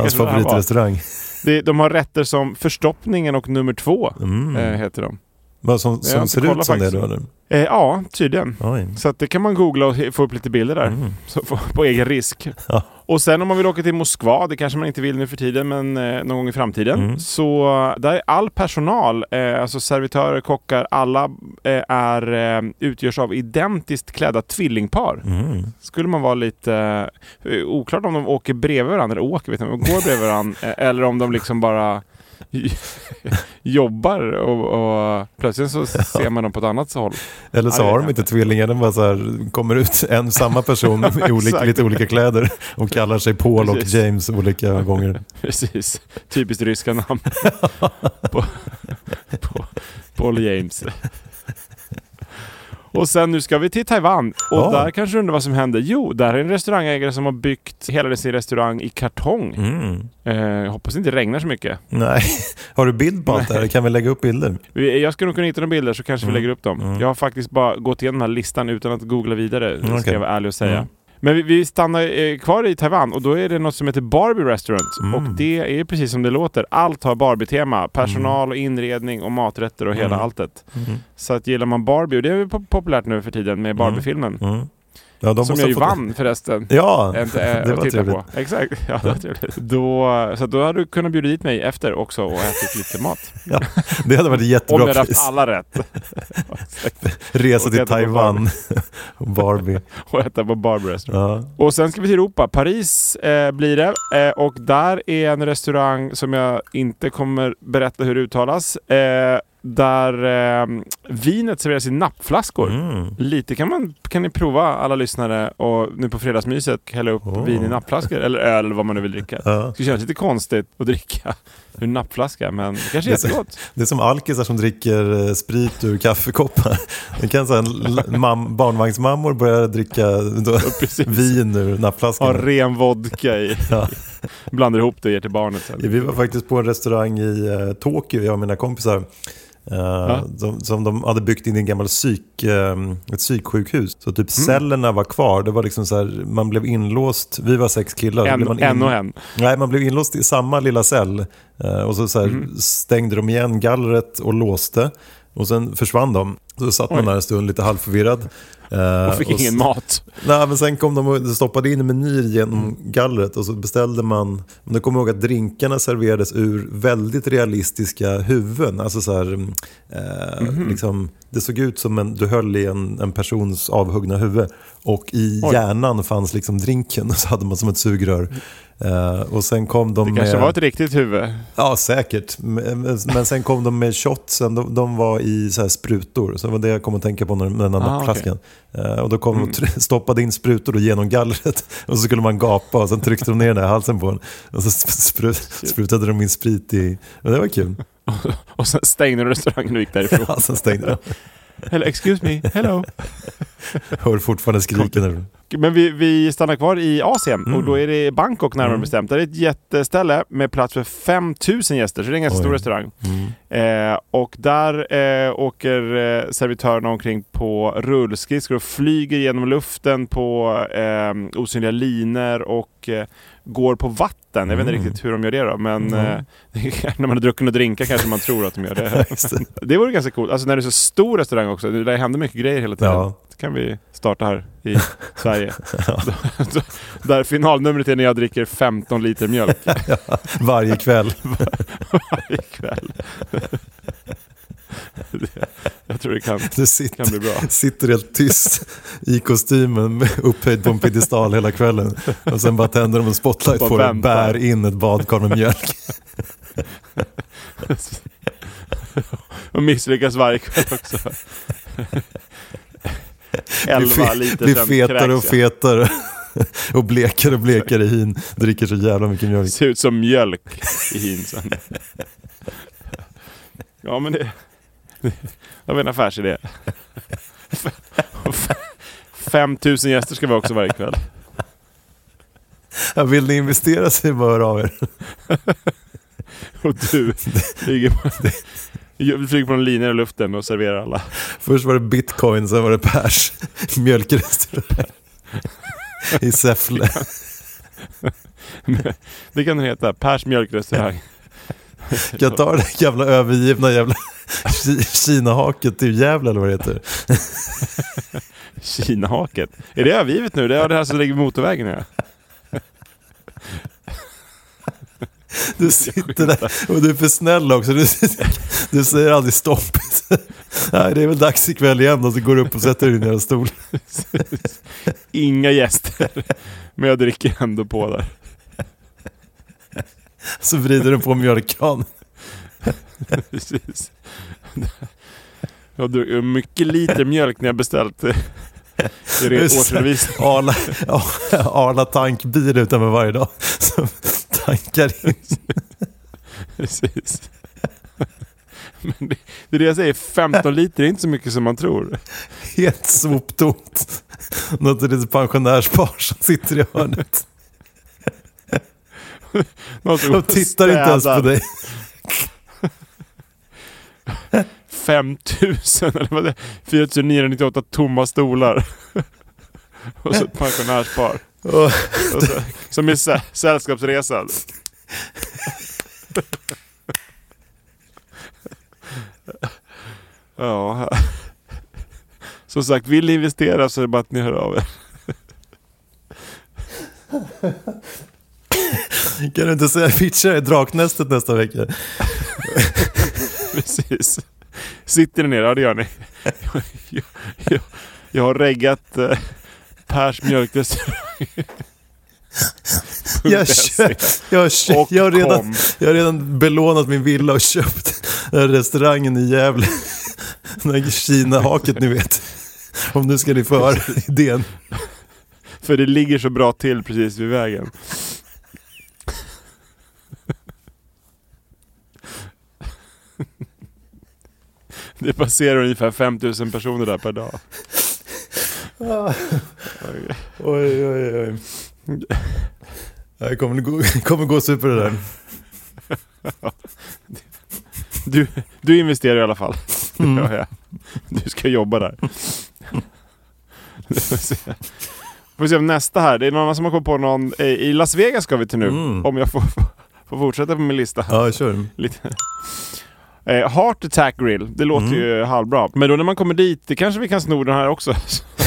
[SPEAKER 2] Hans favoritrestaurang.
[SPEAKER 1] Det, de har rätter som förstoppningen och nummer två,
[SPEAKER 2] Mm.
[SPEAKER 1] eh, heter de.
[SPEAKER 2] Vad som, som ser ut som det
[SPEAKER 1] faktiskt.
[SPEAKER 2] då eller?
[SPEAKER 1] Eh, ja, tydligen.
[SPEAKER 2] Oj.
[SPEAKER 1] Så det kan man googla och få upp lite bilder där.
[SPEAKER 2] Mm.
[SPEAKER 1] På, på egen risk. [laughs]
[SPEAKER 2] Ja.
[SPEAKER 1] Och sen om man vill åka till Moskva, det kanske man inte vill nu för tiden, men eh, någon gång i framtiden.
[SPEAKER 2] Mm.
[SPEAKER 1] Så eh, där är all personal, eh, alltså servitörer, kockar, alla eh, är, eh, utgörs av identiskt klädda tvillingpar.
[SPEAKER 2] Mm.
[SPEAKER 1] Skulle man vara lite oklart om de åker bredvid varandra, eller åker, vet inte, går bredvid varandra, [laughs] eller om de liksom bara [laughs] jobbar och, och plötsligt så ser man dem på ett annat håll.
[SPEAKER 2] Eller så har de inte tvillingar, de bara så här, kommer ut en samma person [laughs] i olika, lite olika kläder och kallar sig Paul och. James olika gånger. [laughs]
[SPEAKER 1] Precis. Typiskt ryska namn. på, på, Paul James. Och sen nu ska vi till Taiwan. Och
[SPEAKER 2] Ja.
[SPEAKER 1] där kanske du undrar vad som händer. Jo, där är en restaurangägare som har byggt hela sin restaurang i kartong.
[SPEAKER 2] Mm.
[SPEAKER 1] Eh, hoppas det inte regnar så mycket.
[SPEAKER 2] Nej, [laughs] har du bild på allt det här? Kan vi lägga upp bilder?
[SPEAKER 1] Jag ska nog kunna hitta några bilder så kanske
[SPEAKER 2] Mm.
[SPEAKER 1] vi lägger upp dem.
[SPEAKER 2] Mm.
[SPEAKER 1] Jag har faktiskt bara gått igenom den här listan utan att googla vidare,
[SPEAKER 2] Mm,
[SPEAKER 1] ska jag vara ärlig och säga.
[SPEAKER 2] Mm.
[SPEAKER 1] Men vi, vi stannar eh, kvar i Taiwan och då är det något som heter Barbie Restaurant.
[SPEAKER 2] Mm.
[SPEAKER 1] Och det är precis som det låter. Allt har Barbie-tema. Personal och inredning och maträtter och hela
[SPEAKER 2] Mm.
[SPEAKER 1] alltet.
[SPEAKER 2] Mm.
[SPEAKER 1] Så att gillar man Barbie, och det är ju pop- populärt nu för tiden med Barbie-filmen.
[SPEAKER 2] Ja,
[SPEAKER 1] Som jag ju vann förresten.
[SPEAKER 2] Ja,
[SPEAKER 1] Inte, äh, [laughs]
[SPEAKER 2] det
[SPEAKER 1] att
[SPEAKER 2] var
[SPEAKER 1] titta
[SPEAKER 2] trevligt.
[SPEAKER 1] på. Exakt, [laughs] ja det var trevligt. [laughs] Då, så att då hade du kunnat bjuda dit mig efter också och ätit lite mat.
[SPEAKER 2] Ja, det hade varit
[SPEAKER 1] Om
[SPEAKER 2] jättebra
[SPEAKER 1] jag hade haft alla rätt.
[SPEAKER 2] Resa till Taiwan och Barbie.
[SPEAKER 1] och äta på Barbie Restaurant.
[SPEAKER 2] Ja.
[SPEAKER 1] Och sen ska vi till Europa. Paris eh, blir det. Eh, och där är en restaurang som jag inte kommer berätta hur det uttalas. Eh, där eh, vinet serveras i nappflaskor.
[SPEAKER 2] Mm.
[SPEAKER 1] Lite kan, man, kan ni prova alla lyssnare och nu på fredagsmyset hälla upp
[SPEAKER 2] Åh.
[SPEAKER 1] vin i nappflaskor. Eller öl eller vad man nu vill dricka.
[SPEAKER 2] Ja.
[SPEAKER 1] Det skulle kännas lite konstigt att dricka ur nappflaska men det kanske är
[SPEAKER 2] Det
[SPEAKER 1] jättegott.
[SPEAKER 2] Det är som alkisar som dricker eh, sprit ur kaffekoppar. Det kan så mam- barnvagnsmammor börja dricka då,
[SPEAKER 1] precis.
[SPEAKER 2] vin ur
[SPEAKER 1] Ha
[SPEAKER 2] nappflaskan.
[SPEAKER 1] ren vodka i. [laughs]
[SPEAKER 2] Ja.
[SPEAKER 1] Blandar ihop det och ger till barnet sen.
[SPEAKER 2] Vi var faktiskt på en restaurang i eh, Tokyo, jag och mina kompisar. Eh, som, som de hade byggt in i en gammal psyk, eh, ett psyksjukhus. Så typ cellerna var kvar. Det var liksom så här, man blev inlåst. Vi var sex killar.
[SPEAKER 1] En,
[SPEAKER 2] man
[SPEAKER 1] en och en.
[SPEAKER 2] Nej, man blev inlåst i samma lilla cell. Eh, och så, så här,
[SPEAKER 1] Mhm.
[SPEAKER 2] stängde de igen gallret och låste. Och sen försvann de. Så satt man där en stund lite halvförvirrad. Eh,
[SPEAKER 1] Och fick
[SPEAKER 2] och
[SPEAKER 1] ingen mat.
[SPEAKER 2] Nej, men sen kom de och stoppade in menyer genom gallret och så beställde man, men jag kommer ihåg att drinkarna serverades ur väldigt realistiska huvuden. Alltså så här, eh,
[SPEAKER 1] Mhm.
[SPEAKER 2] liksom, det såg ut som en, du höll i en, en persons avhuggna huvud. Och i
[SPEAKER 1] Oj.
[SPEAKER 2] hjärnan fanns liksom drinken och så hade man som ett sugrör. Eh, och sen kom de
[SPEAKER 1] Det kanske
[SPEAKER 2] med...
[SPEAKER 1] var ett riktigt huvud.
[SPEAKER 2] Ja, säkert. Men, men- sen kom de med shotsen, de, de var i så här sprutor. Så det var det jag kom att tänka på när den
[SPEAKER 1] Ah,
[SPEAKER 2] andra flaskan. Eh, och då kom de och [laughs] stoppade in sprutor då genom gallret. [laughs] Och så skulle man gapa och sen tryckte de ner den här halsen på en. Och så spru, sprutade de in sprit i. Men det var kul. [laughs]
[SPEAKER 1] Och sen stängde de restaurangen och gick därifrån.
[SPEAKER 2] Ja, sen stängde de.
[SPEAKER 1] Hello, excuse me, hello. [laughs]
[SPEAKER 2] Hör fortfarande skriken.
[SPEAKER 1] Men vi, vi stannar kvar i Asien
[SPEAKER 2] Mm.
[SPEAKER 1] och då är det Bangkok närmare
[SPEAKER 2] Mm.
[SPEAKER 1] bestämt. Det är ett jätteställe med plats för 5000 gäster, så det är en ganska
[SPEAKER 2] Oj.
[SPEAKER 1] stor restaurang.
[SPEAKER 2] Mm.
[SPEAKER 1] Eh, och där eh, åker eh, servitörerna omkring på rullskridskor och flyger genom luften på eh, osynliga linor och eh, går på vatten. Jag vet inte
[SPEAKER 2] Mm.
[SPEAKER 1] riktigt hur de gör det då, men
[SPEAKER 2] Mm.
[SPEAKER 1] eh, [laughs] när man har druckit och drinkar kanske man tror att de gör det. [laughs]
[SPEAKER 2] Det.
[SPEAKER 1] det vore ganska coolt. Alltså när det är så stor restaurang också, det händer mycket grejer hela tiden.
[SPEAKER 2] Ja.
[SPEAKER 1] Det kan vi starta här i [laughs] Sverige. Där finalnumret är när jag dricker 15 liter mjölk
[SPEAKER 2] Varje kväll.
[SPEAKER 1] varje kväll. Det- Jag tror det kan, kan
[SPEAKER 2] sitter,
[SPEAKER 1] bli bra.
[SPEAKER 2] sitter helt tyst i kostymen [laughs] upphöjd på en piedestal hela kvällen. Och sen bara tänder de en spotlight på dig och bär in ett badkar med mjölk. [laughs]
[SPEAKER 1] Och misslyckas varje kväll också. [laughs]
[SPEAKER 2] Blir,
[SPEAKER 1] 11
[SPEAKER 2] fe,
[SPEAKER 1] liter
[SPEAKER 2] blir fetare och fetare. Och blekare och blekare i hin. Dricker så jävla mycket mjölk.
[SPEAKER 1] Ser ut som mjölk i hin sen. Ja men det... Det var en affärsidé. 5000 gäster ska vi också varje kväll.
[SPEAKER 2] Ja, Vill ni investera så är bara höra av er. [laughs]
[SPEAKER 1] Och du ligger [laughs] på, flyger på en linje i luften och serverar alla.
[SPEAKER 2] Först var det bitcoin, sen var det Pers [laughs] mjölkrestaurang. I Säffle.
[SPEAKER 1] Det kan den heta. Pers mjölkrestaurang.
[SPEAKER 2] Kan jag ta det jävla övergivna jävla Ki- Kina-haket till Gävle eller vad det heter?
[SPEAKER 1] Kinahaket. Är det övergivet nu? Det är det här som ligger vid motorvägen ja.
[SPEAKER 2] Du sitter där och du är för snäll också. Du, du säger aldrig stopp. Nej, det är väl dags ikväll igen och så går du upp och sätter dig i din stol.
[SPEAKER 1] Inga gäster. Men jag dricker ändå på där.
[SPEAKER 2] Så vrider du på mjölkkan.
[SPEAKER 1] Precis. Jag har druckit mycket liter mjölk när jag beställt eh, [laughs]
[SPEAKER 2] det.
[SPEAKER 1] årsredovisning.
[SPEAKER 2] Arla, Arla tankbil utanför varje dag. [laughs] Som tankar in. [laughs]
[SPEAKER 1] Precis. Men det, det är det jag säger, 15 liter är inte så mycket som man tror.
[SPEAKER 2] Helt soptomt. Något litet pensionärspar som sitter i hörnet. De tittar inte ens på dig.
[SPEAKER 1] 5000 eller vad det är, 4998 tomma stolar. [laughs] Och så ett pensionärspar.
[SPEAKER 2] Och
[SPEAKER 1] så, som är sä- sällskapsresan. [laughs] Ja. Som sagt, vill ni investera så är det bara att ni hör av er.
[SPEAKER 2] Kan du inte säga pitcha i Draknästet nästa vecka? [laughs]
[SPEAKER 1] Precis. Sitter ni ner? Ja det gör ni. Jag, [laughs] jag, jag har reggat eh, Pers mjölkrestaurang.
[SPEAKER 2] Jag, kö- jag, jag, har redan, jag har redan belånat min villa och köpt restaurangen i Gävle. Den Kina-haket ni vet. Om nu ska ni få höra idén.
[SPEAKER 1] För det ligger så bra till precis vid vägen. Det passerar ungefär 5000 personer där per dag.
[SPEAKER 2] Oj, oj, oj. Det kommer gå, kommer gå super det där.
[SPEAKER 1] Du, du investerar i alla fall. Det gör jag. Du ska jobba där. Vi får se. Får se om nästa här. Det är någon annan som har kommit på någon. eh, I Las Vegas ska vi till nu.
[SPEAKER 2] Mm.
[SPEAKER 1] Om jag får, får fortsätta på min lista.
[SPEAKER 2] Ja, kör.
[SPEAKER 1] Lite. Eh, Heart Attack Grill, det låter
[SPEAKER 2] Mm.
[SPEAKER 1] ju halvbra. Men då när man kommer dit, det kanske vi kan sno den här också.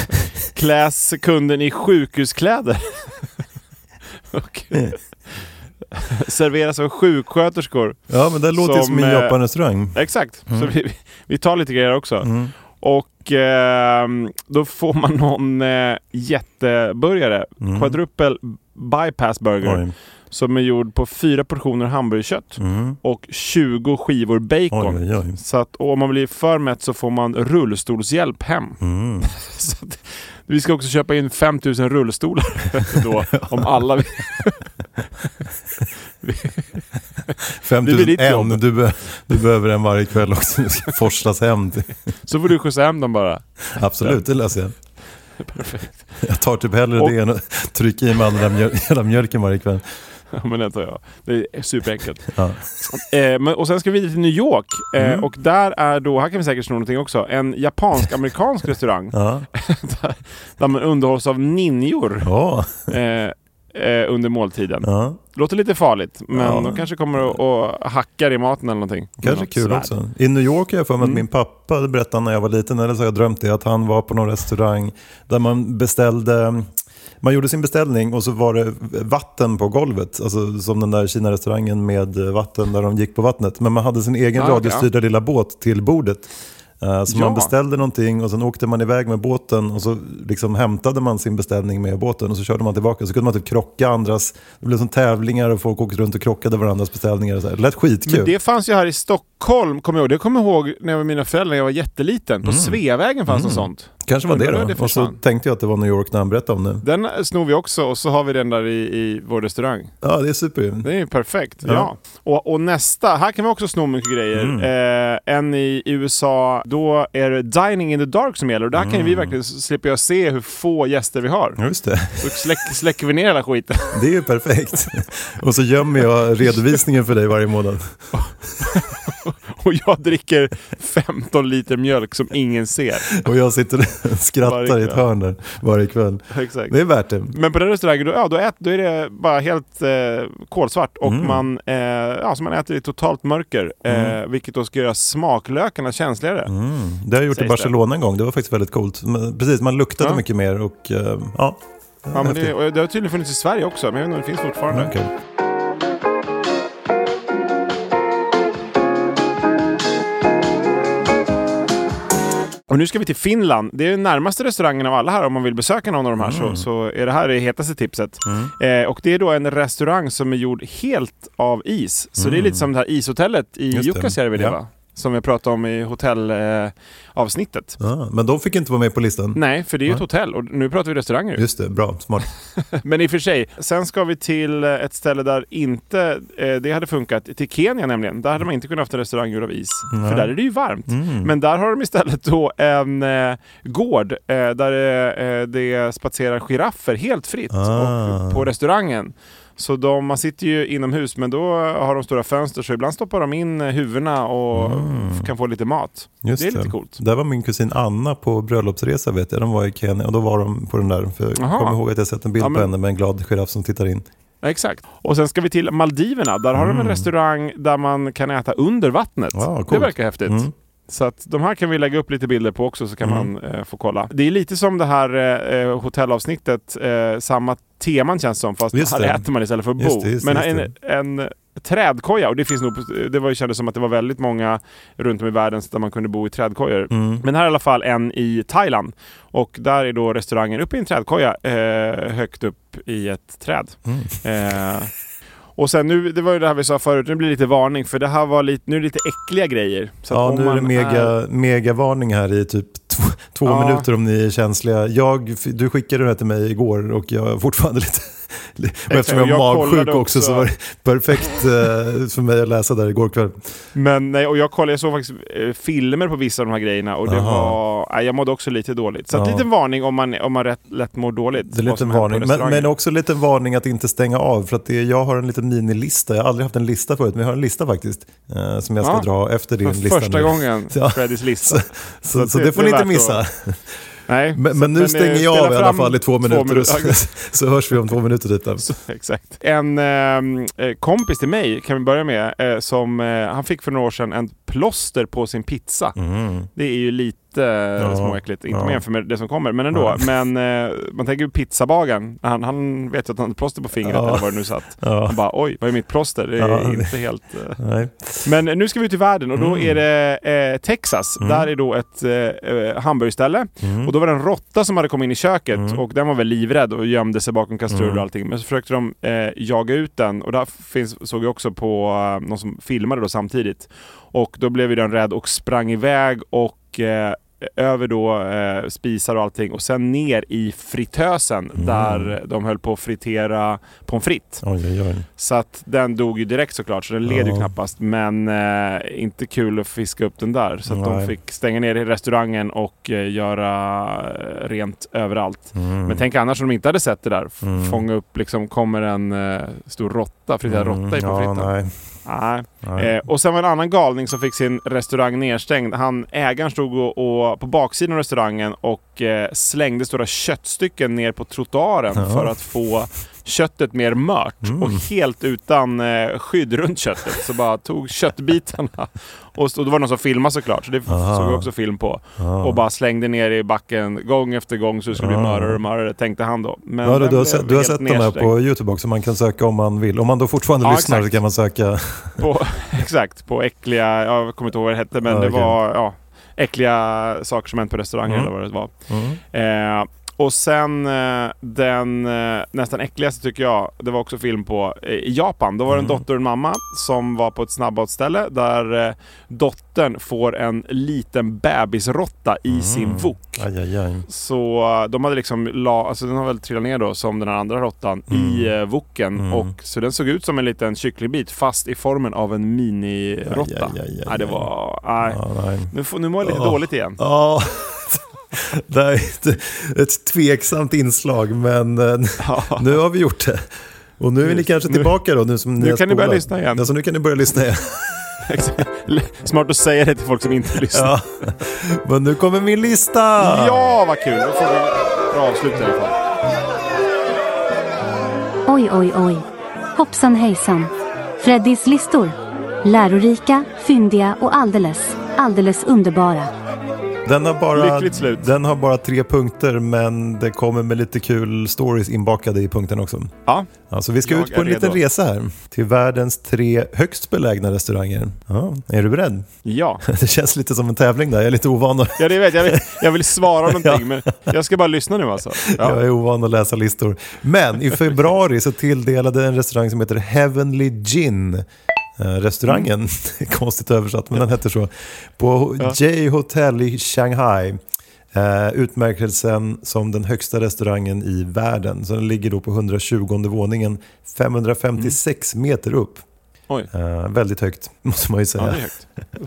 [SPEAKER 1] [laughs] Kläs kunden i sjukhuskläder. [laughs] Och serveras av sjuksköterskor.
[SPEAKER 2] Ja, men det låter
[SPEAKER 1] Som,
[SPEAKER 2] som en
[SPEAKER 1] eh,
[SPEAKER 2] Japan-restaurang.
[SPEAKER 1] Exakt, så vi, vi tar lite grejer också.
[SPEAKER 2] Mm.
[SPEAKER 1] Och ehm, då får man någon eh, jätteburgare,
[SPEAKER 2] Mm.
[SPEAKER 1] quadruple bypass burger,
[SPEAKER 2] Oj.
[SPEAKER 1] Som är gjord på fyra portioner hamburgerkött
[SPEAKER 2] Mm.
[SPEAKER 1] och 20 skivor bacon.
[SPEAKER 2] Oj, oj, oj.
[SPEAKER 1] Så att om man blir för mätt så får man rullstolshjälp hem.
[SPEAKER 2] Mm. [laughs]
[SPEAKER 1] Att, vi ska också köpa in 5000 rullstolar [laughs] då, [laughs] om alla vill.
[SPEAKER 2] 5000
[SPEAKER 1] ditt jobb.
[SPEAKER 2] en, du, be, du behöver en varje kväll också. Du ska forslas hem. Till.
[SPEAKER 1] Så får du skjutsa hem dem bara.
[SPEAKER 2] Absolut, det löser jag.
[SPEAKER 1] Perfekt.
[SPEAKER 2] Jag tar typ hellre
[SPEAKER 1] Och-
[SPEAKER 2] det än att trycka i mig all den där mjöl, jävla mjölken varje kväll. [laughs]
[SPEAKER 1] Ja, men det tar jag. Det är superenkelt.
[SPEAKER 2] Ja.
[SPEAKER 1] Eh, men, och sen ska vi vidare till New York. Eh,
[SPEAKER 2] Mm.
[SPEAKER 1] Och där är då, här kan vi säkert sno någonting också, en japansk-amerikansk [laughs] restaurang.
[SPEAKER 2] Ja. [laughs]
[SPEAKER 1] där, där man underhålls av ninjor.
[SPEAKER 2] Ja.
[SPEAKER 1] Eh, under måltiden.
[SPEAKER 2] Ja,
[SPEAKER 1] Låter lite farligt, men
[SPEAKER 2] Ja.
[SPEAKER 1] de kanske kommer och, och hackar i maten eller någonting.
[SPEAKER 2] kanske
[SPEAKER 1] Något
[SPEAKER 2] kul
[SPEAKER 1] svärd.
[SPEAKER 2] också. I New York har jag för mig att
[SPEAKER 1] Mm.
[SPEAKER 2] min pappa berättade när jag var liten, eller så har jag drömt det, att han var på någon restaurang där man beställde man gjorde sin beställning och så var det vatten på golvet, alltså som den där Kina-restaurangen med vatten där de gick på vattnet. Men man hade sin egen
[SPEAKER 1] Ah,
[SPEAKER 2] radiostyrda lilla båt till bordet. Eh, Så
[SPEAKER 1] Ja.
[SPEAKER 2] man beställde någonting och sen åkte man iväg med båten och så liksom hämtade man sin beställning med båten och så körde man tillbaka. Så kunde man typ krocka andras, det blev som tävlingar och folk åkte runt och krockade varandras beställningar. Och så här. Det lät skitkul.
[SPEAKER 1] Men det fanns ju här i Stockholm, kommer jag ihåg. Det kommer jag ihåg när jag var med mina föräldrar när jag var jätteliten. På Sveavägen fanns något sånt.
[SPEAKER 2] Kanske var det
[SPEAKER 1] Undrar
[SPEAKER 2] då.
[SPEAKER 1] det
[SPEAKER 2] och så tänkte jag att det var New York när han berättade om det.
[SPEAKER 1] Den snor vi också och så har vi den där i, i vår restaurang.
[SPEAKER 2] Ja, det är super.
[SPEAKER 1] Det är ju perfekt. Ja.
[SPEAKER 2] Ja.
[SPEAKER 1] Och, och nästa, här kan vi också sno mycket grejer.
[SPEAKER 2] Mm.
[SPEAKER 1] Eh, en i USA, då är det Dining in the Dark som gäller. Och där kan ju vi verkligen slippa se hur få gäster vi har.
[SPEAKER 2] Just det. [laughs]
[SPEAKER 1] Så släck, släcker vi ner hela skiten.
[SPEAKER 2] Det är ju perfekt. [laughs] och så gömmer jag redovisningen för dig varje månad. [laughs] [laughs]
[SPEAKER 1] Och jag dricker 15 liter mjölk som ingen ser.
[SPEAKER 2] Och jag sitter och [laughs] skrattar i ett hörn där varje kväll.
[SPEAKER 1] Exakt.
[SPEAKER 2] Det är värt det.
[SPEAKER 1] Men på den restaurangen, då, ja, då, ät, då är det bara helt eh, kolsvart och
[SPEAKER 2] Mm.
[SPEAKER 1] man, eh, ja, så man äter i totalt mörker. Eh, vilket då ska göra smaklökarna känsligare.
[SPEAKER 2] Mm. Det har jag gjort i
[SPEAKER 1] Sägs
[SPEAKER 2] Barcelona en gång. Det var faktiskt väldigt coolt. Men, precis, man luktade
[SPEAKER 1] Ja.
[SPEAKER 2] mycket mer och eh, ja.
[SPEAKER 1] Ja, men det, det har tydligen funnits i Sverige också, men jag vet inte om det finns fortfarande.
[SPEAKER 2] Okej.
[SPEAKER 1] Och nu ska vi till Finland. Det är den närmaste restaurangen av alla här om man vill besöka någon av de här så, så är det här det hetaste tipset. Eh, och det är då en restaurang som är gjord helt av is. Så det är lite som det här ishotellet i. Jukkasjärvi
[SPEAKER 2] Ja.
[SPEAKER 1] Som vi pratade om i hotellavsnittet. Eh.
[SPEAKER 2] Ja, men de fick inte vara med på listan.
[SPEAKER 1] Nej, för det är ju ett
[SPEAKER 2] Nej.
[SPEAKER 1] hotell och nu pratar vi restauranger.
[SPEAKER 2] Just det, bra, smart. [laughs]
[SPEAKER 1] Men i och för sig, sen ska vi till eh, ett ställe där inte eh, det hade funkat. Till Kenya nämligen. Där hade man inte kunnat haft en restaurang gjord av is. För där är det ju varmt.
[SPEAKER 2] Mm.
[SPEAKER 1] Men där har de istället då en eh, gård eh, där eh, det spatserar giraffer helt fritt
[SPEAKER 2] Ah.
[SPEAKER 1] på restaurangen. Så de, man sitter ju inomhus men då har de stora fönster så ibland stoppar de in eh, huvudena och kan få lite mat.
[SPEAKER 2] Mm. Just
[SPEAKER 1] det är lite coolt.
[SPEAKER 2] Där var min kusin Anna på bröllopsresa vet jag. De var i Kenya och då var de på den där. För jag kommer ihåg att jag sett en bild
[SPEAKER 1] Ja, men-
[SPEAKER 2] på henne med en glad giraff som tittar in.
[SPEAKER 1] Ja, exakt. Och sen ska vi till Maldiverna. Där har de
[SPEAKER 2] Mm.
[SPEAKER 1] en restaurang där man kan äta under vattnet.
[SPEAKER 2] Ja,
[SPEAKER 1] det verkar häftigt.
[SPEAKER 2] Mm.
[SPEAKER 1] Så att de här kan vi lägga upp lite bilder på också så kan
[SPEAKER 2] Mm.
[SPEAKER 1] man eh, få kolla. Det är lite som det här eh, hotellavsnittet, eh, samma teman känns som fast
[SPEAKER 2] Just
[SPEAKER 1] här
[SPEAKER 2] det.
[SPEAKER 1] äter man istället för att
[SPEAKER 2] Just
[SPEAKER 1] bo.
[SPEAKER 2] det, just
[SPEAKER 1] Men en, en trädkoja, och det finns nog, det var, kändes som att det var väldigt många runt om i världen där man kunde bo i trädkojor.
[SPEAKER 2] Mm.
[SPEAKER 1] Men här är i alla fall en i Thailand. Och där är då restaurangen uppe i en trädkoja, eh, högt upp i ett träd.
[SPEAKER 2] Mm.
[SPEAKER 1] Eh, och sen nu, det var ju det här vi sa förut, nu blir det lite varning för det här var lite, nu är det lite äckliga grejer. Så
[SPEAKER 2] Ja, nu är det
[SPEAKER 1] man
[SPEAKER 2] mega, megavarning här i typ två, två
[SPEAKER 1] Ja.
[SPEAKER 2] minuter om ni är känsliga. Jag, du skickade det här till mig igår och jag är fortfarande lite... och eftersom jag är magsjuk också. så var det perfekt eh, för mig att läsa där igår kväll.
[SPEAKER 1] Men nej, och jag kollade, jag såg faktiskt eh, filmer på vissa av de här grejerna och det
[SPEAKER 2] Aha.
[SPEAKER 1] var, nej, jag mådde också lite dåligt. Så att
[SPEAKER 2] Ja.
[SPEAKER 1] liten varning om man, om man rätt, lätt mår dåligt.
[SPEAKER 2] Det är
[SPEAKER 1] vad
[SPEAKER 2] lite
[SPEAKER 1] som händer på
[SPEAKER 2] varning. Men, men också lite varning att inte stänga av. För att det, jag har en liten minilista. Jag har aldrig haft en lista förut, men jag har en lista faktiskt. Eh, som jag ska
[SPEAKER 1] Ja.
[SPEAKER 2] dra efter din
[SPEAKER 1] För
[SPEAKER 2] lista.
[SPEAKER 1] första
[SPEAKER 2] nu.
[SPEAKER 1] gången, [laughs]
[SPEAKER 2] Ja.
[SPEAKER 1] Freddys lista.
[SPEAKER 2] Så, så, så
[SPEAKER 1] det-
[SPEAKER 2] det får ni inte missa.
[SPEAKER 1] Nej,
[SPEAKER 2] Men,
[SPEAKER 1] så-
[SPEAKER 2] men nu
[SPEAKER 1] eh,
[SPEAKER 2] stänger jag av i alla fall i två minuter. och
[SPEAKER 1] minuter. [laughs]
[SPEAKER 2] så, så hörs vi om två minuter typ. Där.
[SPEAKER 1] Exakt. En eh, eh, kompis till mig, kan vi börja med, eh, som eh, han fick för några år sedan en plåster på sin pizza. Det är ju lite eh, småäckligt, inte
[SPEAKER 2] ja.
[SPEAKER 1] jämfört med det som kommer, men ändå. Men eh, man tänker ju pizzabagaren, han, han vet ju att han har ett plåster på fingret
[SPEAKER 2] Ja.
[SPEAKER 1] eller vad det nu satt.
[SPEAKER 2] Ja.
[SPEAKER 1] Han bara oj, vad är mitt plåster? Det är
[SPEAKER 2] Ja.
[SPEAKER 1] inte helt... Eh. Men nu ska vi ut i världen och då
[SPEAKER 2] Mm.
[SPEAKER 1] är det eh, Texas. Där är då ett eh, eh, hamburgerställe.
[SPEAKER 2] Mm.
[SPEAKER 1] Och då var det en råtta som hade kommit in i köket och den var väl livrädd och gömde sig bakom kastruller
[SPEAKER 2] Mm.
[SPEAKER 1] och allting. Men så försökte de eh, jaga ut den och där finns, såg jag också på någon som filmade då samtidigt. Och då blev ju den rädd och sprang iväg och eh, över då eh, spisar och allting och sen ner i fritösen
[SPEAKER 2] Mm.
[SPEAKER 1] där de höll på att fritera pommes frites.
[SPEAKER 2] Oj, oj, oj.
[SPEAKER 1] Så att den dog ju direkt såklart, så den led ju
[SPEAKER 2] Ja.
[SPEAKER 1] knappast. Men eh, inte kul att fiska upp den där. Så de fick stänga ner i restaurangen och eh, göra eh, rent överallt.
[SPEAKER 2] Mm.
[SPEAKER 1] Men tänk annars om de inte hade sett det där. F-
[SPEAKER 2] Mm.
[SPEAKER 1] Fånga upp, liksom kommer en eh, stor råtta, friterad råtta i
[SPEAKER 2] ja,
[SPEAKER 1] pommes fritesen.
[SPEAKER 2] nej.
[SPEAKER 1] Nej. Eh, och sen var det en annan galning som fick sin restaurang nedstängd. Han, ägaren stod och, och på baksidan av restaurangen och eh, slängde stora köttstycken ner på trottoaren
[SPEAKER 2] Ja.
[SPEAKER 1] för att få köttet mer mört
[SPEAKER 2] Mm.
[SPEAKER 1] och helt utan eh, skydd runt köttet. Så bara tog köttbitarna [laughs] och, och då var det någon som filmade såklart, så det
[SPEAKER 2] Aha.
[SPEAKER 1] såg vi också film på. Och bara slängde ner i backen gång efter gång så det skulle bli
[SPEAKER 2] Ah.
[SPEAKER 1] mörare och mörare, tänkte han då. Men
[SPEAKER 2] Ja, du,
[SPEAKER 1] den
[SPEAKER 2] du har sett, du har sett de här på YouTube också, man kan söka om man vill. Om man då fortfarande
[SPEAKER 1] Ja,
[SPEAKER 2] lyssnar
[SPEAKER 1] exakt.
[SPEAKER 2] så kan man söka. [laughs]
[SPEAKER 1] på, exakt, på äckliga, jag kommer inte ihåg vad det hette, men
[SPEAKER 2] Ja,
[SPEAKER 1] det
[SPEAKER 2] okej.
[SPEAKER 1] var ja, äckliga saker som hänt på restauranger
[SPEAKER 2] Mm.
[SPEAKER 1] eller vad det var.
[SPEAKER 2] Mm.
[SPEAKER 1] Eh, och sen eh, den eh, nästan äckligaste tycker jag, det var också film på eh, i Japan. Då var det en
[SPEAKER 2] Mm.
[SPEAKER 1] dotter och en mamma som var på ett snabbmatsställe där dottern får en liten bebisrotta i sin
[SPEAKER 2] Mm.
[SPEAKER 1] wok.
[SPEAKER 2] Aj, aj, aj.
[SPEAKER 1] Så de hade liksom, la, alltså den har väl trillat ner då som den här andra råttan i
[SPEAKER 2] Mm.
[SPEAKER 1] eh, woken.
[SPEAKER 2] Mm.
[SPEAKER 1] Och, så den såg ut som en liten kycklingbit fast i formen av en
[SPEAKER 2] aj,
[SPEAKER 1] Nej, det var... Nej.
[SPEAKER 2] Ja, nej.
[SPEAKER 1] Nu, får, nu mår jag lite
[SPEAKER 2] Ja.
[SPEAKER 1] dåligt igen.
[SPEAKER 2] Ja, [laughs] det är ett, ett tveksamt inslag, men eh,
[SPEAKER 1] Ja.
[SPEAKER 2] nu har vi gjort det. Och nu är ni kanske
[SPEAKER 1] nu-
[SPEAKER 2] tillbaka då, nu som ni
[SPEAKER 1] nu kan ni börja
[SPEAKER 2] spolat.
[SPEAKER 1] lyssna igen.
[SPEAKER 2] Alltså nu kan ni börja lyssna igen. [laughs]
[SPEAKER 1] Smart att säga det till folk som inte [laughs] lyssnar.
[SPEAKER 2] Ja. Men nu kommer min lista!
[SPEAKER 1] Ja, vad kul! Då får vi bra avslut i alla fall.
[SPEAKER 6] Oj, oj, oj. Hoppsan hejsan. Freddys listor. Lärorika, fyndiga och alldeles, alldeles underbara.
[SPEAKER 2] Den har, bara,
[SPEAKER 1] Lyckligt slut.
[SPEAKER 2] den har bara tre punkter, men det kommer med lite kul stories inbakade i punkten också.
[SPEAKER 1] Ja,
[SPEAKER 2] Alltså, vi ska
[SPEAKER 1] Jag
[SPEAKER 2] ut på en
[SPEAKER 1] är
[SPEAKER 2] liten
[SPEAKER 1] redo.
[SPEAKER 2] resa här. Till världens tre högst belägna restauranger. Ja, är du beredd?
[SPEAKER 1] ja. [laughs]
[SPEAKER 2] Det känns lite som en tävling där. Jag är lite ovan att,
[SPEAKER 1] ja det vet jag. Vill, jag vill svara [laughs] någonting, men jag ska bara lyssna nu alltså.
[SPEAKER 2] jag
[SPEAKER 1] Ja.
[SPEAKER 2] är ovan att läsa listor. Men i februari så tilldelade en restaurang som heter Heavenly Gin restaurangen, [laughs] konstigt översatt men den heter så, på
[SPEAKER 1] Ja.
[SPEAKER 2] J Hotel i Shanghai. Eh, utmärkelsen som den högsta restaurangen i världen. Så den ligger då på 120 våningen, 556 meter upp. Eh, väldigt högt, [laughs] måste man ju säga.